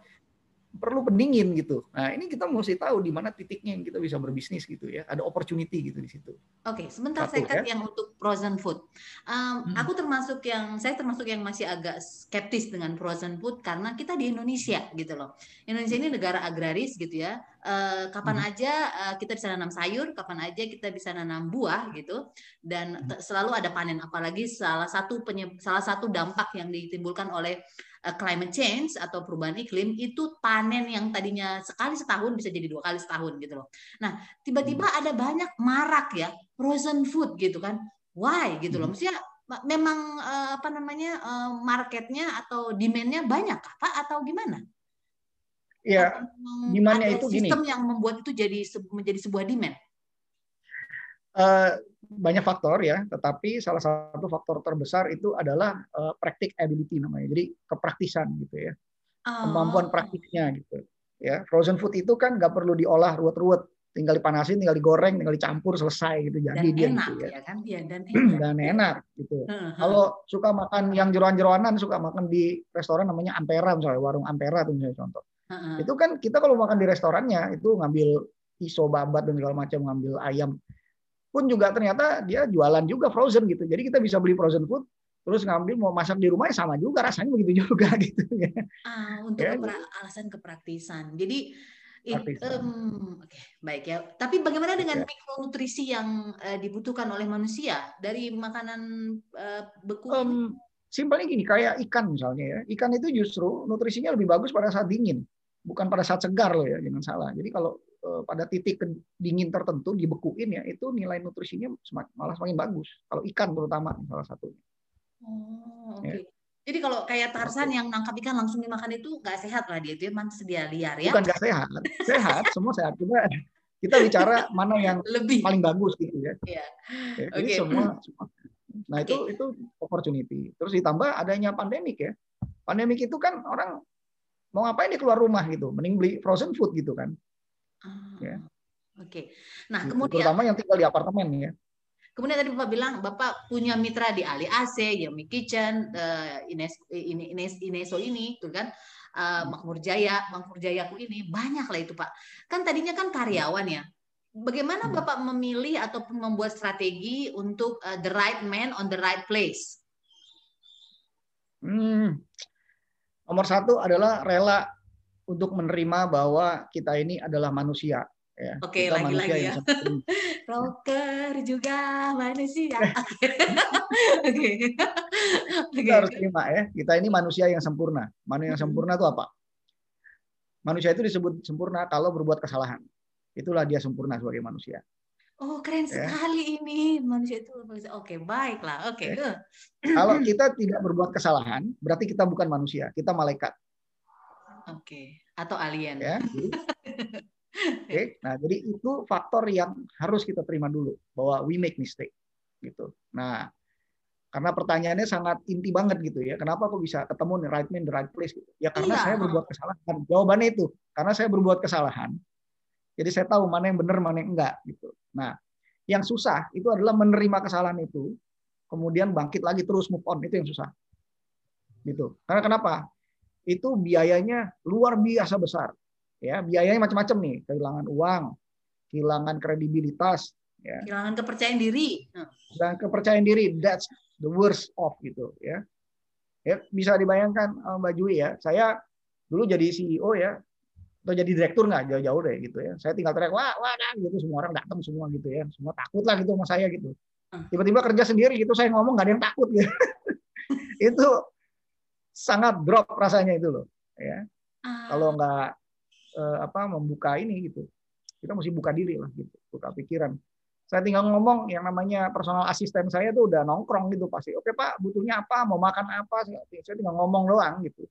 perlu pendingin gitu. Nah, ini kita mesti tahu di mana titiknya yang kita bisa berbisnis gitu ya. Ada opportunity gitu di situ. Oke, okay, sebentar Satu, saya cut ya. yang untuk frozen food. Um, hmm. Aku termasuk yang saya termasuk yang masih agak skeptis dengan frozen food karena kita di Indonesia gitu loh. Indonesia ini negara agraris gitu ya. Uh, kapan hmm. aja uh, kita bisa nanam sayur, kapan aja kita bisa nanam buah gitu. Dan hmm. selalu ada panen apalagi salah satu penyeb, salah satu dampak yang ditimbulkan oleh uh, climate change atau perubahan iklim itu panen yang tadinya sekali setahun bisa jadi dua kali setahun gitu loh. Nah, tiba-tiba hmm. ada banyak marak ya frozen food gitu kan. Why gitu loh. Hmm. Maksudnya memang uh, apa namanya uh, marketnya atau demandnya banyak apa atau gimana? Ya, demandnya itu sistem gini. yang membuat itu jadi menjadi sebuah demand. Uh, banyak faktor ya, tetapi salah satu faktor terbesar itu adalah uh, practicability namanya. Jadi kepraktisan gitu ya. Oh. Kemampuan praktiknya gitu. Ya, frozen food itu kan nggak perlu diolah ruwet-ruwet, tinggal dipanasin, tinggal digoreng, tinggal dicampur selesai gitu. Jadi dan dia enak, gitu ya. ya kan? Ya, dan enak. dan enak gitu. Kalau suka makan yang jeroan-jeroanan, suka makan di restoran namanya Ampera misalnya, warung Ampera tuh misalnya contoh. Uh-huh. Itu kan kita kalau makan di restorannya itu ngambil iso babat dan segala macam, ngambil ayam pun juga ternyata dia jualan juga frozen gitu. Jadi kita bisa beli frozen food terus ngambil mau masak di rumah ya sama juga rasanya begitu juga gitu ya. Ah, untuk ya. Kepra alasan kepraktisan. Jadi um, oke okay, baik ya. Tapi bagaimana dengan ya. mikronutrisi yang uh, dibutuhkan oleh manusia dari makanan uh, beku? Um, simpelnya gini, kayak ikan misalnya ya. Ikan itu justru nutrisinya lebih bagus pada saat dingin, bukan pada saat segar loh ya, jangan salah. Jadi kalau pada titik dingin tertentu dibekuin ya itu nilai nutrisinya malah semakin bagus kalau ikan terutama salah satunya. Oh, oke. Okay. Ya. Jadi kalau kayak Tarsan yang nangkap ikan langsung dimakan itu nggak sehat lah dia itu emang sedia liar ya? Bukan nggak sehat, sehat semua sehat kita kita bicara mana yang lebih paling bagus gitu ya. Iya. Ya, okay. semua, semua. Nah okay. itu itu opportunity. Terus ditambah adanya pandemik ya. Pandemik itu kan orang mau ngapain dia keluar rumah gitu, mending beli frozen food gitu kan. Ah, ya. Oke. Okay. Nah, gitu. kemudian terutama yang tinggal di apartemen ya. Kemudian tadi Bapak bilang Bapak punya mitra di Ali AC, Yummy Kitchen, uh, Ines, ini Ines, Ineso ini, tuh kan, uh, Makmur Jaya, Makmur Jayaku ini banyak lah itu Pak. Kan tadinya kan karyawan ya. Bagaimana hmm. Bapak memilih ataupun membuat strategi untuk uh, the right man on the right place? Hmm. Nomor satu adalah rela untuk menerima bahwa kita ini adalah manusia. Ya. Oke, okay, lagi-lagi ya. Rocker juga manusia. Oke. Kita harus terima ya. Kita ini manusia yang sempurna. Manusia yang sempurna itu apa? Manusia itu disebut sempurna kalau berbuat kesalahan. Itulah dia sempurna sebagai manusia. Oh, keren ya. sekali ini manusia itu. Oke, baiklah. Oke. Okay. Kalau kita tidak berbuat kesalahan, berarti kita bukan manusia. Kita malaikat. Oke, okay. atau alien. Ya. Oke, okay. nah jadi itu faktor yang harus kita terima dulu bahwa we make mistake gitu. Nah, Karena pertanyaannya sangat inti banget gitu ya. Kenapa kok bisa ketemu nih right man the right place gitu? Ya karena iya. saya berbuat kesalahan. Jawabannya itu karena saya berbuat kesalahan. Jadi saya tahu mana yang benar, mana yang enggak gitu. Nah, yang susah itu adalah menerima kesalahan itu, kemudian bangkit lagi terus move on itu yang susah. Gitu. Karena kenapa? Itu biayanya luar biasa besar. Ya, biayanya macam-macam nih, kehilangan uang, kehilangan kredibilitas, ya. kehilangan kepercayaan diri. Dan kepercayaan diri, that's the worst of gitu ya. Ya, bisa dibayangkan eh, Mbak Jui ya, saya dulu jadi CEO ya, atau jadi direktur nggak jauh-jauh deh gitu ya. Saya tinggal teriak wah wah dah, gitu semua orang datang semua gitu ya, semua takut lah gitu sama saya gitu. Hmm. Tiba-tiba kerja sendiri gitu saya ngomong nggak ada yang takut gitu. itu sangat drop rasanya itu loh ya. Ah. Kalau nggak eh, apa membuka ini gitu, kita mesti buka diri lah gitu, buka pikiran. Saya tinggal ngomong yang namanya personal asisten saya tuh udah nongkrong gitu pasti oke pak butuhnya apa? Mau makan apa? Saya tinggal ngomong doang gitu.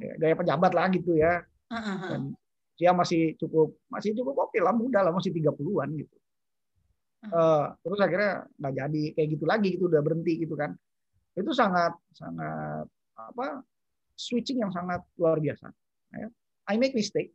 Ya, gaya pejabat lah gitu ya. Dan dia masih cukup masih cukup oke lah muda lah masih 30-an gitu. Uh, terus akhirnya nggak jadi kayak gitu lagi gitu udah berhenti gitu kan. Itu sangat sangat apa switching yang sangat luar biasa ya. I make mistake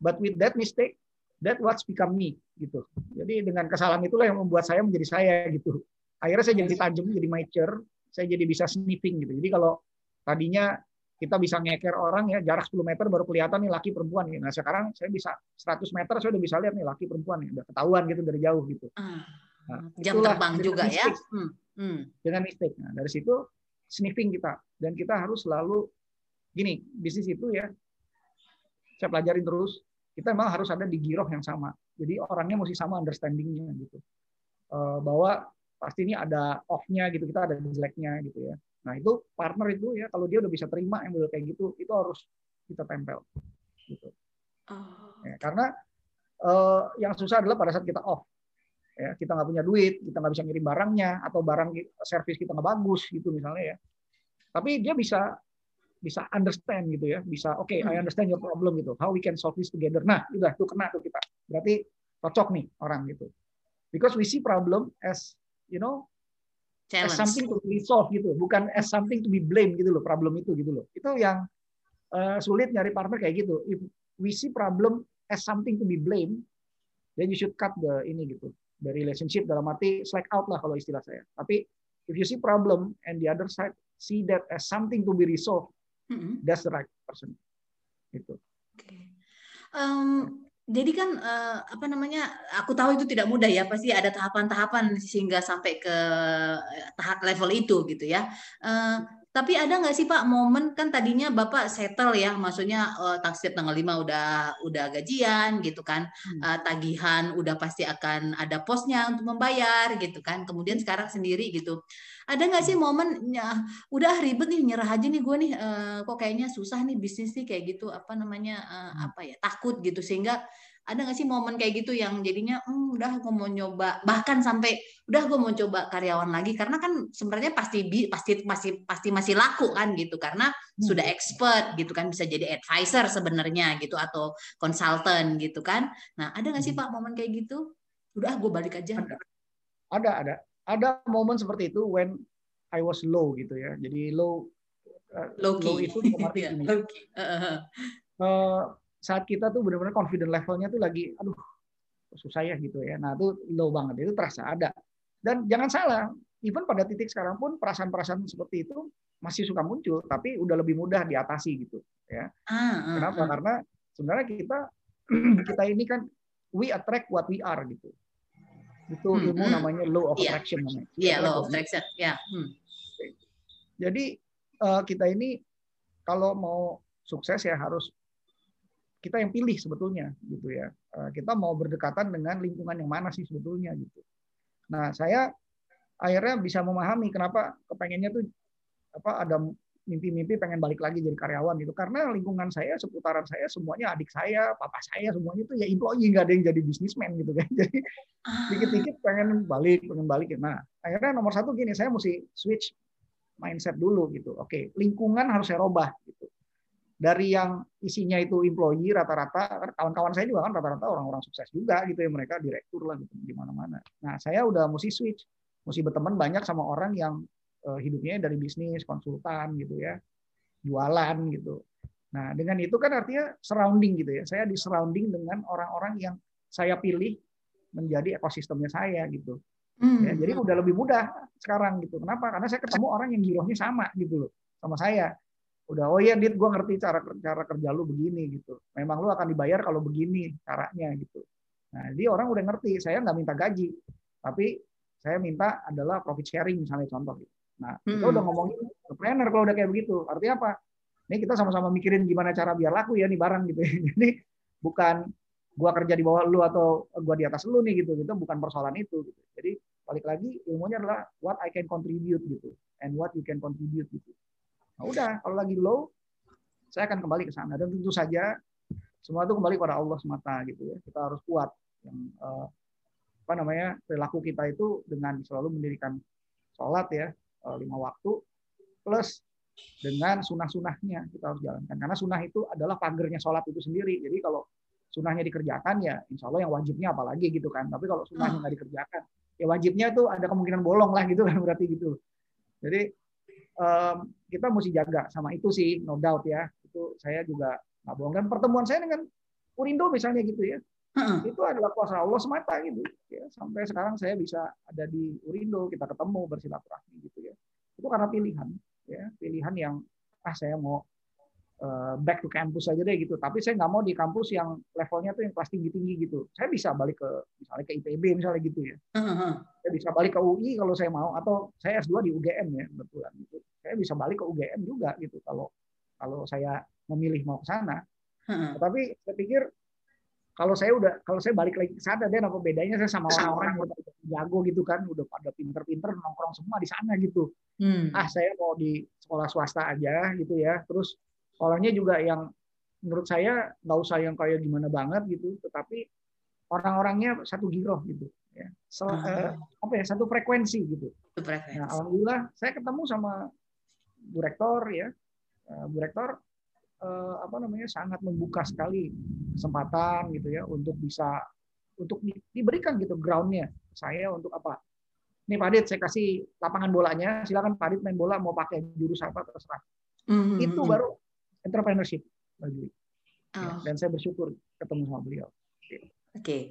but with that mistake that what's become me gitu. Jadi dengan kesalahan itulah yang membuat saya menjadi saya gitu. Akhirnya saya jadi tajam, jadi mature, saya jadi bisa sniffing gitu. Jadi kalau tadinya kita bisa ngeker orang ya jarak 10 meter baru kelihatan nih laki perempuan nih. Nah sekarang saya bisa 100 meter saya udah bisa lihat nih laki perempuan nih, udah ketahuan gitu dari jauh gitu. Ah. Nah, Jam terbang juga ya. Hmm. Hmm. Dengan mistake. Nah dari situ sniffing kita dan kita harus selalu gini bisnis itu ya saya pelajarin terus kita memang harus ada di giroh yang sama. Jadi orangnya mesti sama understandingnya gitu. Eh, bahwa pasti ini ada off-nya gitu, kita ada jeleknya gitu ya. Nah itu partner itu ya kalau dia udah bisa terima yang model kayak gitu, itu harus kita tempel gitu. Oh. Ya, karena uh, yang susah adalah pada saat kita off, ya kita nggak punya duit, kita nggak bisa ngirim barangnya atau barang servis kita nggak bagus gitu misalnya ya. Tapi dia bisa bisa understand gitu ya, bisa oke, okay, I hmm. understand your problem gitu, how we can solve this together. Nah, udah tuh kena tuh kita. Berarti cocok nih orang gitu. Because we see problem as you know Challenge. as something to be solved gitu, bukan as something to be blamed gitu loh, problem itu gitu loh. Itu yang uh, sulit nyari partner kayak gitu. If we see problem as something to be blamed, then you should cut the ini gitu, the relationship dalam arti slack out lah kalau istilah saya. Tapi if you see problem and the other side see that as something to be resolved, hmm That's the right person. Itu. Okay. Um, jadi kan uh, apa namanya? Aku tahu itu tidak mudah ya. Pasti ada tahapan-tahapan sehingga sampai ke tahap level itu gitu ya. Uh, tapi ada nggak sih Pak momen kan tadinya Bapak settle ya, maksudnya uh, taksir tanggal 5 udah udah gajian gitu kan, hmm. uh, tagihan udah pasti akan ada posnya untuk membayar gitu kan. Kemudian sekarang sendiri gitu. Ada nggak sih hmm. momen ya, udah ribet nih nyerah aja nih gue nih, uh, kok kayaknya susah nih bisnis nih kayak gitu apa namanya uh, apa ya takut gitu sehingga ada nggak sih momen kayak gitu yang jadinya hmm, udah gue mau nyoba bahkan sampai udah gue mau coba karyawan lagi karena kan sebenarnya pasti pasti masih pasti masih laku kan gitu karena hmm. sudah expert gitu kan bisa jadi advisor sebenarnya gitu atau konsultan gitu kan. Nah ada nggak sih hmm. pak momen kayak gitu? Udah gue balik aja. Ada. Ada ada. Ada momen seperti itu when I was low gitu ya. Jadi low uh, low, low itu low key. Uh, uh, saat kita tuh benar-benar confident levelnya tuh lagi aduh susah ya gitu ya nah itu low banget itu terasa ada dan jangan salah even pada titik sekarang pun perasaan-perasaan seperti itu masih suka muncul tapi udah lebih mudah diatasi gitu ya ah, ah, kenapa ah. karena sebenarnya kita kita ini kan we attract what we are gitu itu hmm, ilmu hmm. namanya law of yeah. attraction namanya iya yeah, law of attraction ya yeah. hmm. jadi uh, kita ini kalau mau sukses ya harus kita yang pilih sebetulnya gitu ya. Eh, kita mau berdekatan dengan lingkungan yang mana sih sebetulnya gitu. Nah, saya akhirnya bisa memahami kenapa kepengennya tuh apa ada mimpi-mimpi pengen balik lagi jadi karyawan gitu karena lingkungan saya seputaran saya semuanya adik saya papa saya semuanya itu ya employee nggak ada yang jadi bisnismen gitu kan jadi ah. dikit-dikit pengen balik pengen balik nah akhirnya nomor satu gini saya mesti switch mindset dulu gitu oke lingkungan harus saya robah gitu dari yang isinya itu employee rata-rata kawan-kawan saya juga kan rata-rata orang-orang sukses juga gitu ya mereka direktur lah gitu di mana-mana. Nah saya udah mesti switch, mesti berteman banyak sama orang yang uh, hidupnya dari bisnis, konsultan gitu ya, jualan gitu. Nah, dengan itu kan artinya surrounding gitu ya. Saya di surrounding dengan orang-orang yang saya pilih menjadi ekosistemnya saya gitu. Hmm. Ya, jadi udah lebih mudah sekarang gitu. Kenapa? Karena saya ketemu orang yang girohnya sama gitu loh sama saya. Udah, oh iya Dit, gue ngerti cara cara kerja lu begini gitu. Memang lu akan dibayar kalau begini caranya gitu. Nah, jadi orang udah ngerti. Saya nggak minta gaji, tapi saya minta adalah profit sharing misalnya contoh. Gitu. Nah, kita hmm. udah ngomongin planner kalau udah kayak begitu. Artinya apa? Ini kita sama-sama mikirin gimana cara biar laku ya nih barang gitu. Jadi bukan gua kerja di bawah lu atau gua di atas lu nih gitu. Itu bukan persoalan itu gitu. Jadi balik lagi ilmunya adalah what I can contribute gitu and what you can contribute gitu. Nah, udah kalau lagi low saya akan kembali ke sana dan tentu saja semua itu kembali kepada Allah semata gitu ya. Kita harus kuat yang eh, apa namanya perilaku kita itu dengan selalu mendirikan sholat ya eh, lima waktu plus dengan sunnah-sunnahnya kita harus jalankan karena sunnah itu adalah pagernya sholat itu sendiri. Jadi kalau sunnahnya dikerjakan ya insya Allah yang wajibnya apalagi gitu kan. Tapi kalau sunnahnya nggak dikerjakan ya wajibnya tuh ada kemungkinan bolong lah gitu kan berarti gitu. Jadi um, kita mesti jaga sama itu sih no doubt ya. Itu saya juga nggak bohong. Dan pertemuan saya dengan Urindo misalnya gitu ya. Uh-uh. Itu adalah kuasa Allah semata gitu. Ya, sampai sekarang saya bisa ada di Urindo, kita ketemu bersilaturahmi gitu ya. Itu karena pilihan ya, pilihan yang ah saya mau back to campus aja deh gitu. Tapi saya nggak mau di kampus yang levelnya tuh yang kelas tinggi-tinggi gitu. Saya bisa balik ke misalnya ke IPB misalnya gitu ya. Uh-huh. Saya bisa balik ke UI kalau saya mau atau saya S2 di UGM ya kebetulan gitu. Saya bisa balik ke UGM juga gitu kalau kalau saya memilih mau ke sana. Uh-huh. Tapi saya pikir kalau saya udah kalau saya balik lagi ke sana deh apa bedanya saya sama orang-orang yang udah jago gitu kan udah pada pinter-pinter nongkrong semua di sana gitu. Hmm. Ah saya mau di sekolah swasta aja gitu ya. Terus Orangnya juga yang menurut saya nggak usah yang kayak gimana banget gitu, tetapi orang-orangnya satu giroh gitu. Ya. So, uh, uh, apa ya satu frekuensi gitu. Frekuensi. Nah, alhamdulillah saya ketemu sama Bu Rektor ya, uh, Bu Rektor uh, apa namanya sangat membuka sekali kesempatan gitu ya untuk bisa untuk di, diberikan gitu groundnya saya untuk apa Nih Pak Adit, saya kasih lapangan bolanya, silakan Pak Adit main bola mau pakai jurus apa terserah. Mm -hmm. Itu hmm. baru entrepreneurship bagi oh. dan saya bersyukur ketemu sama beliau. Oke. Okay.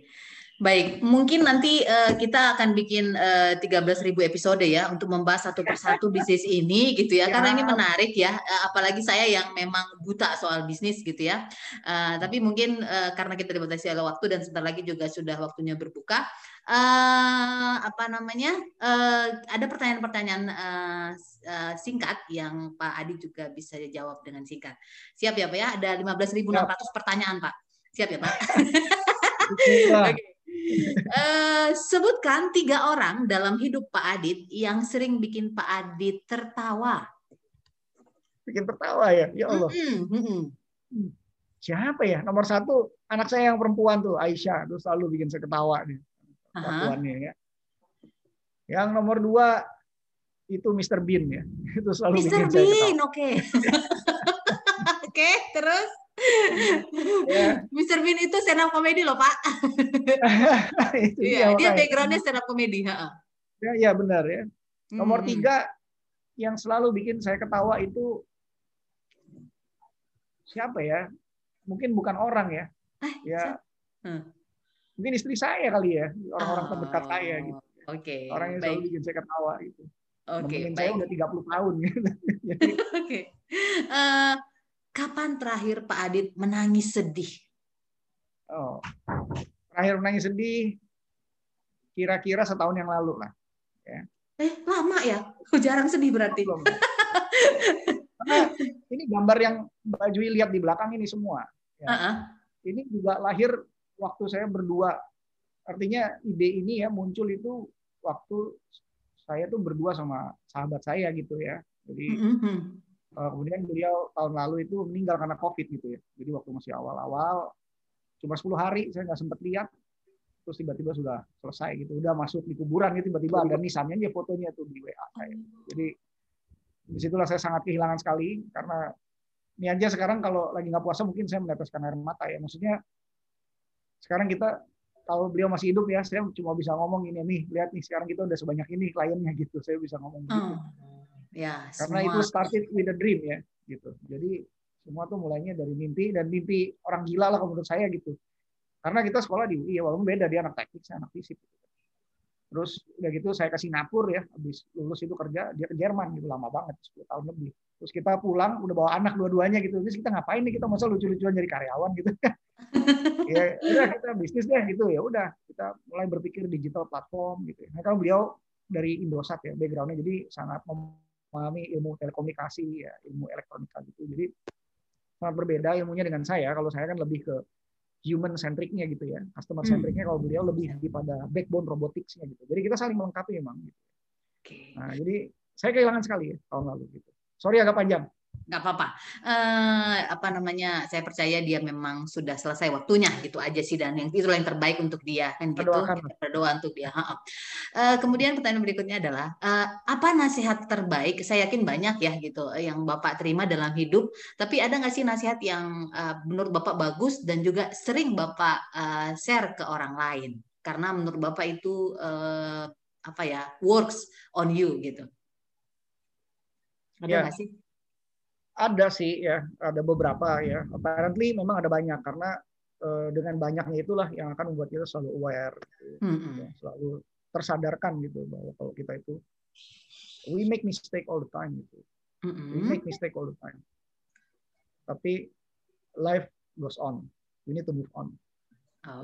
Baik, mungkin nanti uh, kita akan bikin uh, 13.000 episode ya untuk membahas satu persatu bisnis ini gitu ya, ya. karena ini menarik ya, uh, apalagi saya yang memang buta soal bisnis gitu ya. Uh, tapi mungkin uh, karena kita dibatasi oleh waktu dan sebentar lagi juga sudah waktunya berbuka, uh, apa namanya? Uh, ada pertanyaan-pertanyaan uh, uh, singkat yang Pak Adi juga bisa jawab dengan singkat. Siap ya Pak ya? Ada 15.600 pertanyaan Pak. Siap ya Pak? okay. Uh, sebutkan tiga orang dalam hidup Pak Adit yang sering bikin Pak Adit tertawa. Bikin tertawa ya, ya Allah. Mm -hmm. Siapa ya? Nomor satu anak saya yang perempuan tuh Aisyah, tuh selalu bikin saya ketawa nih. Perempuannya ya. Yang nomor dua itu Mr. Bean ya, itu selalu Mr. bikin Bean, saya ketawa. oke. Okay. oke, okay, terus? yeah. Mr. Bean itu stand up komedi loh Pak. Iya, dia backgroundnya stand up komedi. Ya, ya benar ya. Nomor hmm. tiga yang selalu bikin saya ketawa itu siapa ya? Mungkin bukan orang ya. Eh, ya. Hmm. Mungkin istri saya kali ya, orang-orang oh, terdekat saya gitu. Oke. Okay, orang yang selalu bikin saya ketawa gitu. Oke. Okay, saya udah 30 tahun gitu. Oke. Okay. Uh, eh, Kapan terakhir Pak Adit menangis sedih? Oh, terakhir menangis sedih kira-kira setahun yang lalu lah. Ya. Eh, lama ya? Jarang sedih berarti. Karena ini gambar yang Mbak Jui lihat di belakang ini semua. Ya. Uh -uh. Ini juga lahir waktu saya berdua. Artinya ide ini ya muncul itu waktu saya tuh berdua sama sahabat saya gitu ya. Jadi mm -hmm. Eh, kemudian beliau tahun lalu itu meninggal karena COVID gitu ya. Jadi waktu masih awal-awal, cuma 10 hari saya nggak sempat lihat, terus tiba-tiba sudah selesai gitu, udah masuk di kuburan gitu, tiba-tiba ada nisannya aja fotonya tuh di WA saya. Jadi di situlah saya sangat kehilangan sekali karena ini aja sekarang kalau lagi nggak puasa mungkin saya meneteskan air mata ya. Maksudnya sekarang kita kalau beliau masih hidup ya, saya cuma bisa ngomong ini nih, lihat nih sekarang kita udah sebanyak ini kliennya gitu, saya bisa ngomong gitu. Oh Ya, Karena semua. itu started with a dream ya, gitu. Jadi semua tuh mulainya dari mimpi dan mimpi orang gila lah kalau menurut saya gitu. Karena kita sekolah di UI, ya, walaupun beda dia anak teknik, saya anak fisik. Terus udah gitu saya ke Singapura ya, habis lulus itu kerja dia ke Jerman gitu lama banget 10 tahun lebih. Terus kita pulang udah bawa anak dua-duanya gitu. Terus kita ngapain nih kita masa lucu-lucuan jadi karyawan gitu. ya udah kita bisnis deh gitu ya udah kita mulai berpikir digital platform gitu. Nah kalau beliau dari Indosat ya backgroundnya jadi sangat memahami ilmu telekomunikasi ya ilmu elektronika gitu. Jadi sangat berbeda ilmunya dengan saya. Kalau saya kan lebih ke human centricnya gitu ya, customer Hmm. centricnya kalau beliau lebih pada backbone roboticsnya gitu. Jadi kita saling melengkapi memang. Gitu. Nah, jadi saya kehilangan sekali ya tahun lalu gitu. Sorry agak panjang. Nggak apa-apa. Eh, apa namanya? Saya percaya dia memang sudah selesai waktunya gitu aja sih dan yang itulah yang terbaik untuk dia kan gitu. Kita berdoa untuk dia. Eh, kemudian pertanyaan berikutnya adalah eh, apa nasihat terbaik? Saya yakin banyak ya gitu yang Bapak terima dalam hidup. Tapi ada nggak sih nasihat yang eh, menurut Bapak bagus dan juga sering Bapak eh, share ke orang lain? Karena menurut Bapak itu eh, apa ya works on you gitu. Ada Ya. nggak sih? Ada sih ya, ada beberapa ya. Apparently memang ada banyak karena eh, dengan banyaknya itulah yang akan membuat kita selalu aware, gitu, Mm-mm. ya, selalu tersadarkan gitu bahwa kalau kita itu we make mistake all the time gitu. We Mm-mm. make mistake all the time. Tapi life goes on. We need to move on.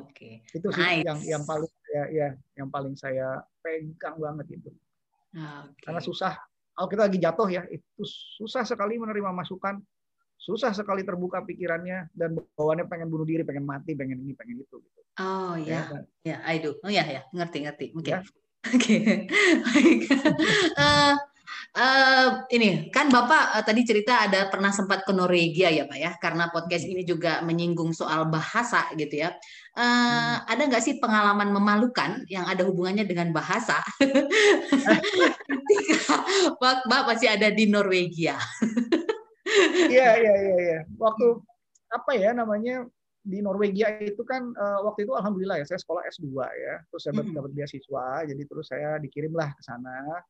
Oke. Itu sih Nice. yang yang paling ya, ya yang paling saya pegang banget itu. Oke. Karena susah. Kalau kita lagi jatuh ya, itu susah sekali menerima masukan, susah sekali terbuka pikirannya dan bawaannya pengen bunuh diri, pengen mati, pengen ini, pengen itu. Gitu. Oh ya, Ya, ya, I do. Oh ya, ya, ngerti, ngerti. Oke, Ya. oke, baik. Eh, eh, ini kan Bapak eh, tadi cerita ada pernah sempat ke Norwegia ya Pak ya, karena podcast ini juga menyinggung soal bahasa gitu ya. Eh, Hmm. Ada nggak sih pengalaman memalukan yang ada hubungannya dengan bahasa? Ketika Bapak masih ada di Norwegia. Iya, iya, iya, iya. Waktu apa ya namanya di Norwegia itu kan eh, waktu itu alhamdulillah ya saya sekolah S2 ya. Terus saya dapat Mhm. dapat beasiswa, jadi terus saya dikirimlah ke sana.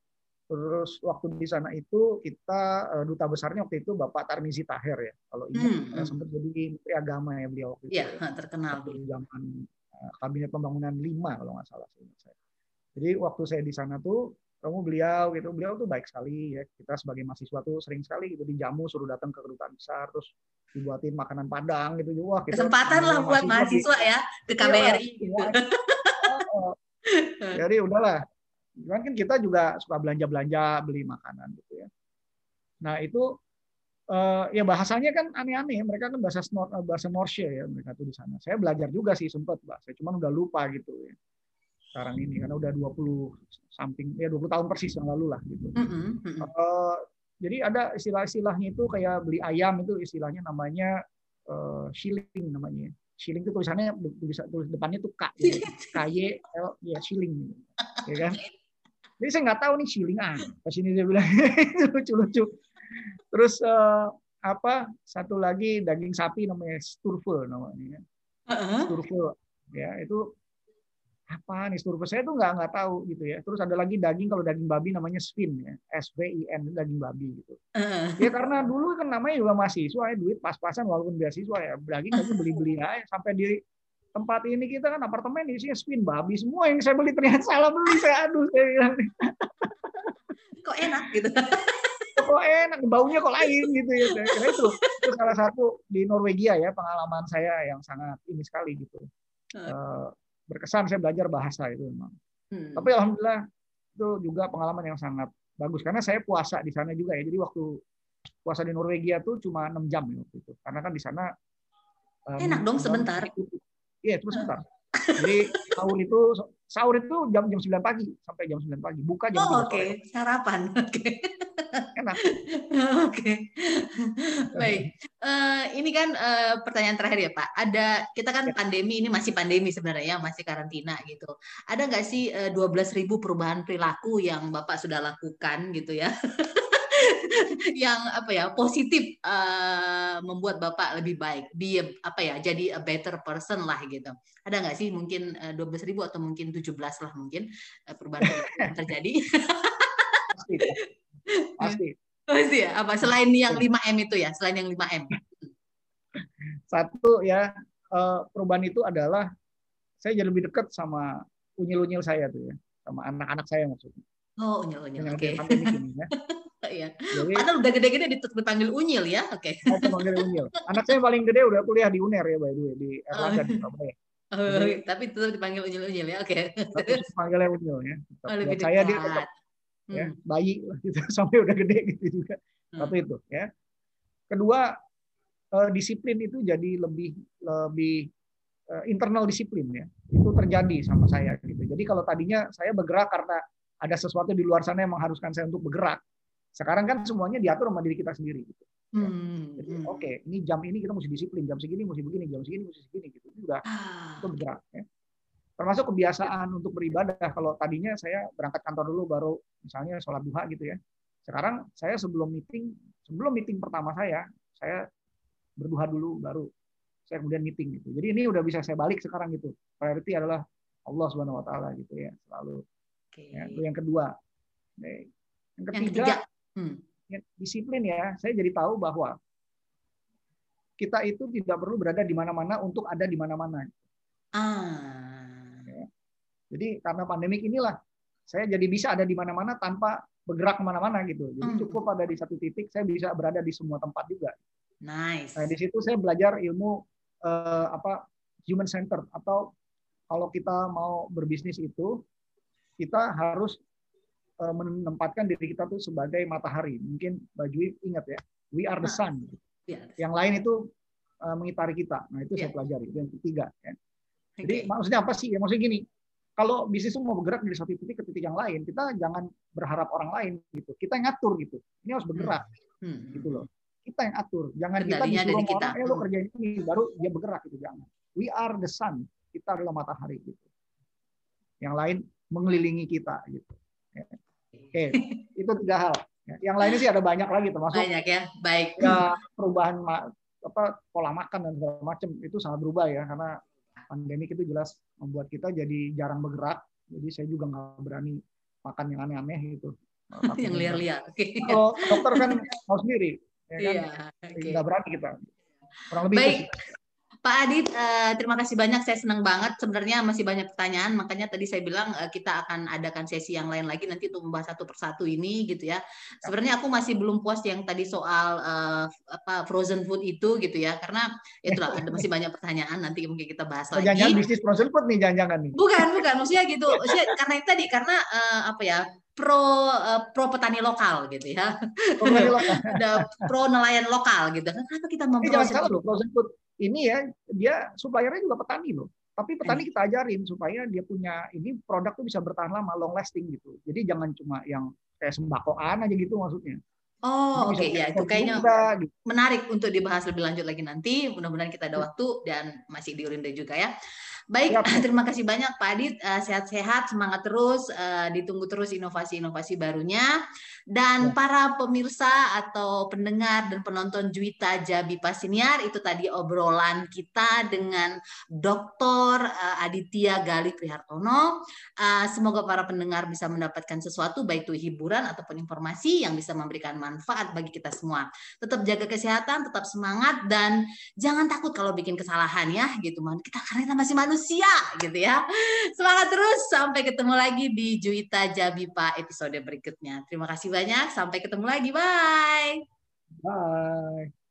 Terus waktu di sana itu kita eh, duta besarnya waktu itu Bapak Tarmizi Taher ya. Kalau ingat Hmm, hmm. sempat jadi Menteri Agama ya beliau waktu itu. Iya, ya. terkenal dulu. zaman eh, kabinet pembangunan 5 kalau nggak salah saya. Jadi waktu saya di sana tuh kamu beliau gitu, beliau tuh baik sekali ya. Kita sebagai mahasiswa tuh sering sekali gitu dijamu suruh datang ke kedutaan besar terus dibuatin makanan Padang gitu. Wah, kita Kesempatan lah buat di- mahasiswa ya ke KBRI gitu. Oh, oh. Jadi udahlah. Cuman kan kita juga suka belanja-belanja beli makanan gitu ya. Nah, itu eh, ya bahasanya kan aneh-aneh. Mereka kan bahasa Snor- eh, bahasa Norse ya mereka tuh di sana. Saya belajar juga sih sempat bahasa, cuman udah lupa gitu ya. Sekarang ini karena udah 20 something ya 20 tahun persis yang lalu lah gitu. Mm-mm, mm-mm. Eh, jadi ada istilah-istilahnya itu kayak beli ayam itu istilahnya namanya eh, shilling namanya. Shilling itu tulisannya tulis, tulis depannya tuh K, gitu. K Y L ya shilling, gitu. ya kan? Jadi saya nggak tahu nih shilling ah. Pas ini dia bilang lucu-lucu. Terus eh, apa? Satu lagi daging sapi namanya sturvel namanya. Heeh. Sturvel ya itu apa nih sturvel saya tuh nggak nggak tahu gitu ya. Terus ada lagi daging kalau daging babi namanya svin ya, S V I N daging babi gitu. Ya karena dulu kan namanya juga mahasiswa ya duit pas-pasan walaupun beasiswa ya daging aja beli-beli aja sampai di tempat ini kita kan apartemen isinya spin babi semua yang saya beli ternyata salah beli saya aduh saya bilang Kok enak gitu. kok enak baunya kok lain gitu ya kira itu itu salah satu di Norwegia ya pengalaman saya yang sangat ini sekali gitu Eh, berkesan saya belajar bahasa itu memang Hmm. Tapi alhamdulillah itu juga pengalaman yang sangat bagus karena saya puasa di sana juga ya. Jadi waktu puasa di Norwegia tuh cuma 6 jam ya waktu itu. Karena kan di sana eh, Enak dong, sebentar. Iya, cuma sebentar. Jadi sahur itu sahur itu jam jam 9 pagi sampai jam 9 pagi. Buka jam Oh, 3 oke, sore. sarapan. Oke. Enak. Oke. Baik. Eh, ini kan eh, pertanyaan terakhir ya, Pak. Ada kita kan Ya. pandemi ini masih pandemi sebenarnya, masih karantina gitu. Ada nggak sih eh, 12.000 perubahan perilaku yang Bapak sudah lakukan gitu ya? yang apa ya positif eh, membuat bapak lebih baik, be a- apa ya jadi a better person lah gitu. Ada nggak sih mungkin eh, 12.000 atau mungkin 17 lah mungkin eh, perubahan perilaku yang terjadi? Pasti. Pasti. Pasti ya. Apa selain yang 5M itu ya? Selain yang 5M. Satu ya perubahan itu adalah saya jadi lebih dekat sama unyil-unyil saya tuh ya, sama anak-anak saya maksudnya. Oh, unyil-unyil. Oke. ini ya. Iya. Jadi Padahal udah gede-gede dipanggil unyil ya. Oke. saya panggil unyil. Anak saya paling gede udah kuliah di UNER ya by the way di Erlangga di Surabaya. Oh, Jadi- tapi tetap dipanggil unyil-unyil ya. Oke. Tapi panggilnya unyil ya. Tetap. Oh, lebih saya dia tetap ya Hmm. bayi lah gitu sampai udah gede gitu juga. Hmm. Satu itu ya. Kedua eh, disiplin itu jadi lebih lebih eh, internal disiplin ya. Itu terjadi sama saya gitu. Jadi kalau tadinya saya bergerak karena ada sesuatu di luar sana yang mengharuskan saya untuk bergerak. Sekarang kan semuanya diatur sama diri kita sendiri gitu. Hmm. Jadi hmm. oke, ini jam ini kita mesti disiplin, jam segini mesti begini, jam segini mesti segini gitu. Itu udah Ah, itu bergerak ya. Termasuk kebiasaan untuk beribadah. Kalau tadinya saya berangkat kantor dulu baru misalnya sholat duha gitu ya. Sekarang saya sebelum meeting, sebelum meeting pertama saya, saya berduha dulu baru saya kemudian meeting gitu. Jadi ini udah bisa saya balik sekarang gitu. Priority adalah Allah Subhanahu wa taala gitu ya, selalu. Oke. Ya, itu yang kedua. Yang Yang ketiga, ketiga. Hmm. ya, disiplin ya. Saya jadi tahu bahwa kita itu tidak perlu berada di mana-mana untuk ada di mana-mana. Ah. Jadi karena pandemik inilah saya jadi bisa ada di mana-mana tanpa bergerak ke mana-mana gitu. Jadi Hmm. cukup ada di satu titik, saya bisa berada di semua tempat juga. Nice. Nah di situ saya belajar ilmu eh, apa human center atau kalau kita mau berbisnis itu kita harus eh, menempatkan diri kita tuh sebagai matahari. Mungkin Mbak Jui ingat ya, we are the Nah. sun. Ya. Yang lain itu eh, mengitari kita. Nah itu saya Ya. pelajari. Itu yang ketiga. Ya. Jadi maksudnya apa sih? Ya maksudnya gini, kalau bisnis itu mau bergerak dari satu titik ke titik yang lain, kita jangan berharap orang lain gitu. Kita yang ngatur gitu. Ini harus bergerak Hmm. gitu loh. Kita yang atur. Jangan kita Kendalinya disuruh dari sama kita. orang, eh lo Hmm. kerjain ini baru dia bergerak gitu jangan. We are the sun. Kita adalah matahari gitu. Yang lain mengelilingi kita gitu. Ya. Oke, itu tiga hal. Ya, Yang lainnya sih ada banyak lagi termasuk Banyak ya. Baik. ya perubahan apa pola makan dan segala macam itu sangat berubah ya karena pandemik itu jelas membuat kita jadi jarang bergerak jadi saya juga nggak berani makan yang aneh-aneh gitu Yang liar-liar. Oke. kalau dokter kan tahu sendiri ya kan Iya. Oke. nggak berani kita kurang lebih Baik. itu. Pak Adit, eh, terima kasih banyak. Saya senang banget. Sebenarnya masih banyak pertanyaan, makanya tadi saya bilang eh, kita akan adakan sesi yang lain lagi nanti untuk membahas satu persatu ini, gitu ya. Sebenarnya aku masih belum puas yang tadi soal eh, apa frozen food itu, gitu ya, karena itulah ada masih banyak pertanyaan. Nanti mungkin kita bahas Oh, lagi. jangan-jangan bisnis frozen food nih jangan-jangan nih Bukan, bukan. Maksudnya gitu. Maksudnya karena itu tadi karena eh, apa ya pro eh, pro petani lokal gitu ya. Pokoknya lo- Ada pro nelayan lokal gitu. Kenapa kita jangan memproses salah loh frozen food ini ya dia suppliernya juga petani loh tapi petani Hmm. kita ajarin supaya dia punya ini produk tuh bisa bertahan lama long lasting gitu jadi jangan cuma yang kayak sembakoan aja gitu maksudnya Oh, oke bisa ya, itu kayaknya juga, gitu. menarik untuk dibahas lebih lanjut lagi nanti. Mudah-mudahan kita ada waktu dan masih di Urindo juga ya. Baik, Siap. terima kasih banyak Pak Adit. Eh, Sehat-sehat, semangat terus. eh, Ditunggu terus inovasi-inovasi barunya. Dan Ya. para pemirsa atau pendengar dan penonton Juwita Jabi Pasiniar, itu tadi obrolan kita dengan Dr. eh, Aditya Gali Prihartono. Semoga para pendengar bisa mendapatkan sesuatu, baik itu hiburan ataupun informasi yang bisa memberikan manfaat bagi kita semua. Tetap jaga kesehatan, tetap semangat, dan jangan takut kalau bikin kesalahan ya, gitu man. Kita karena kita masih manusia, gitu ya. Semangat terus, sampai ketemu lagi di Juwita Jabipa episode berikutnya. Terima kasih banyak, sampai ketemu lagi, bye. bye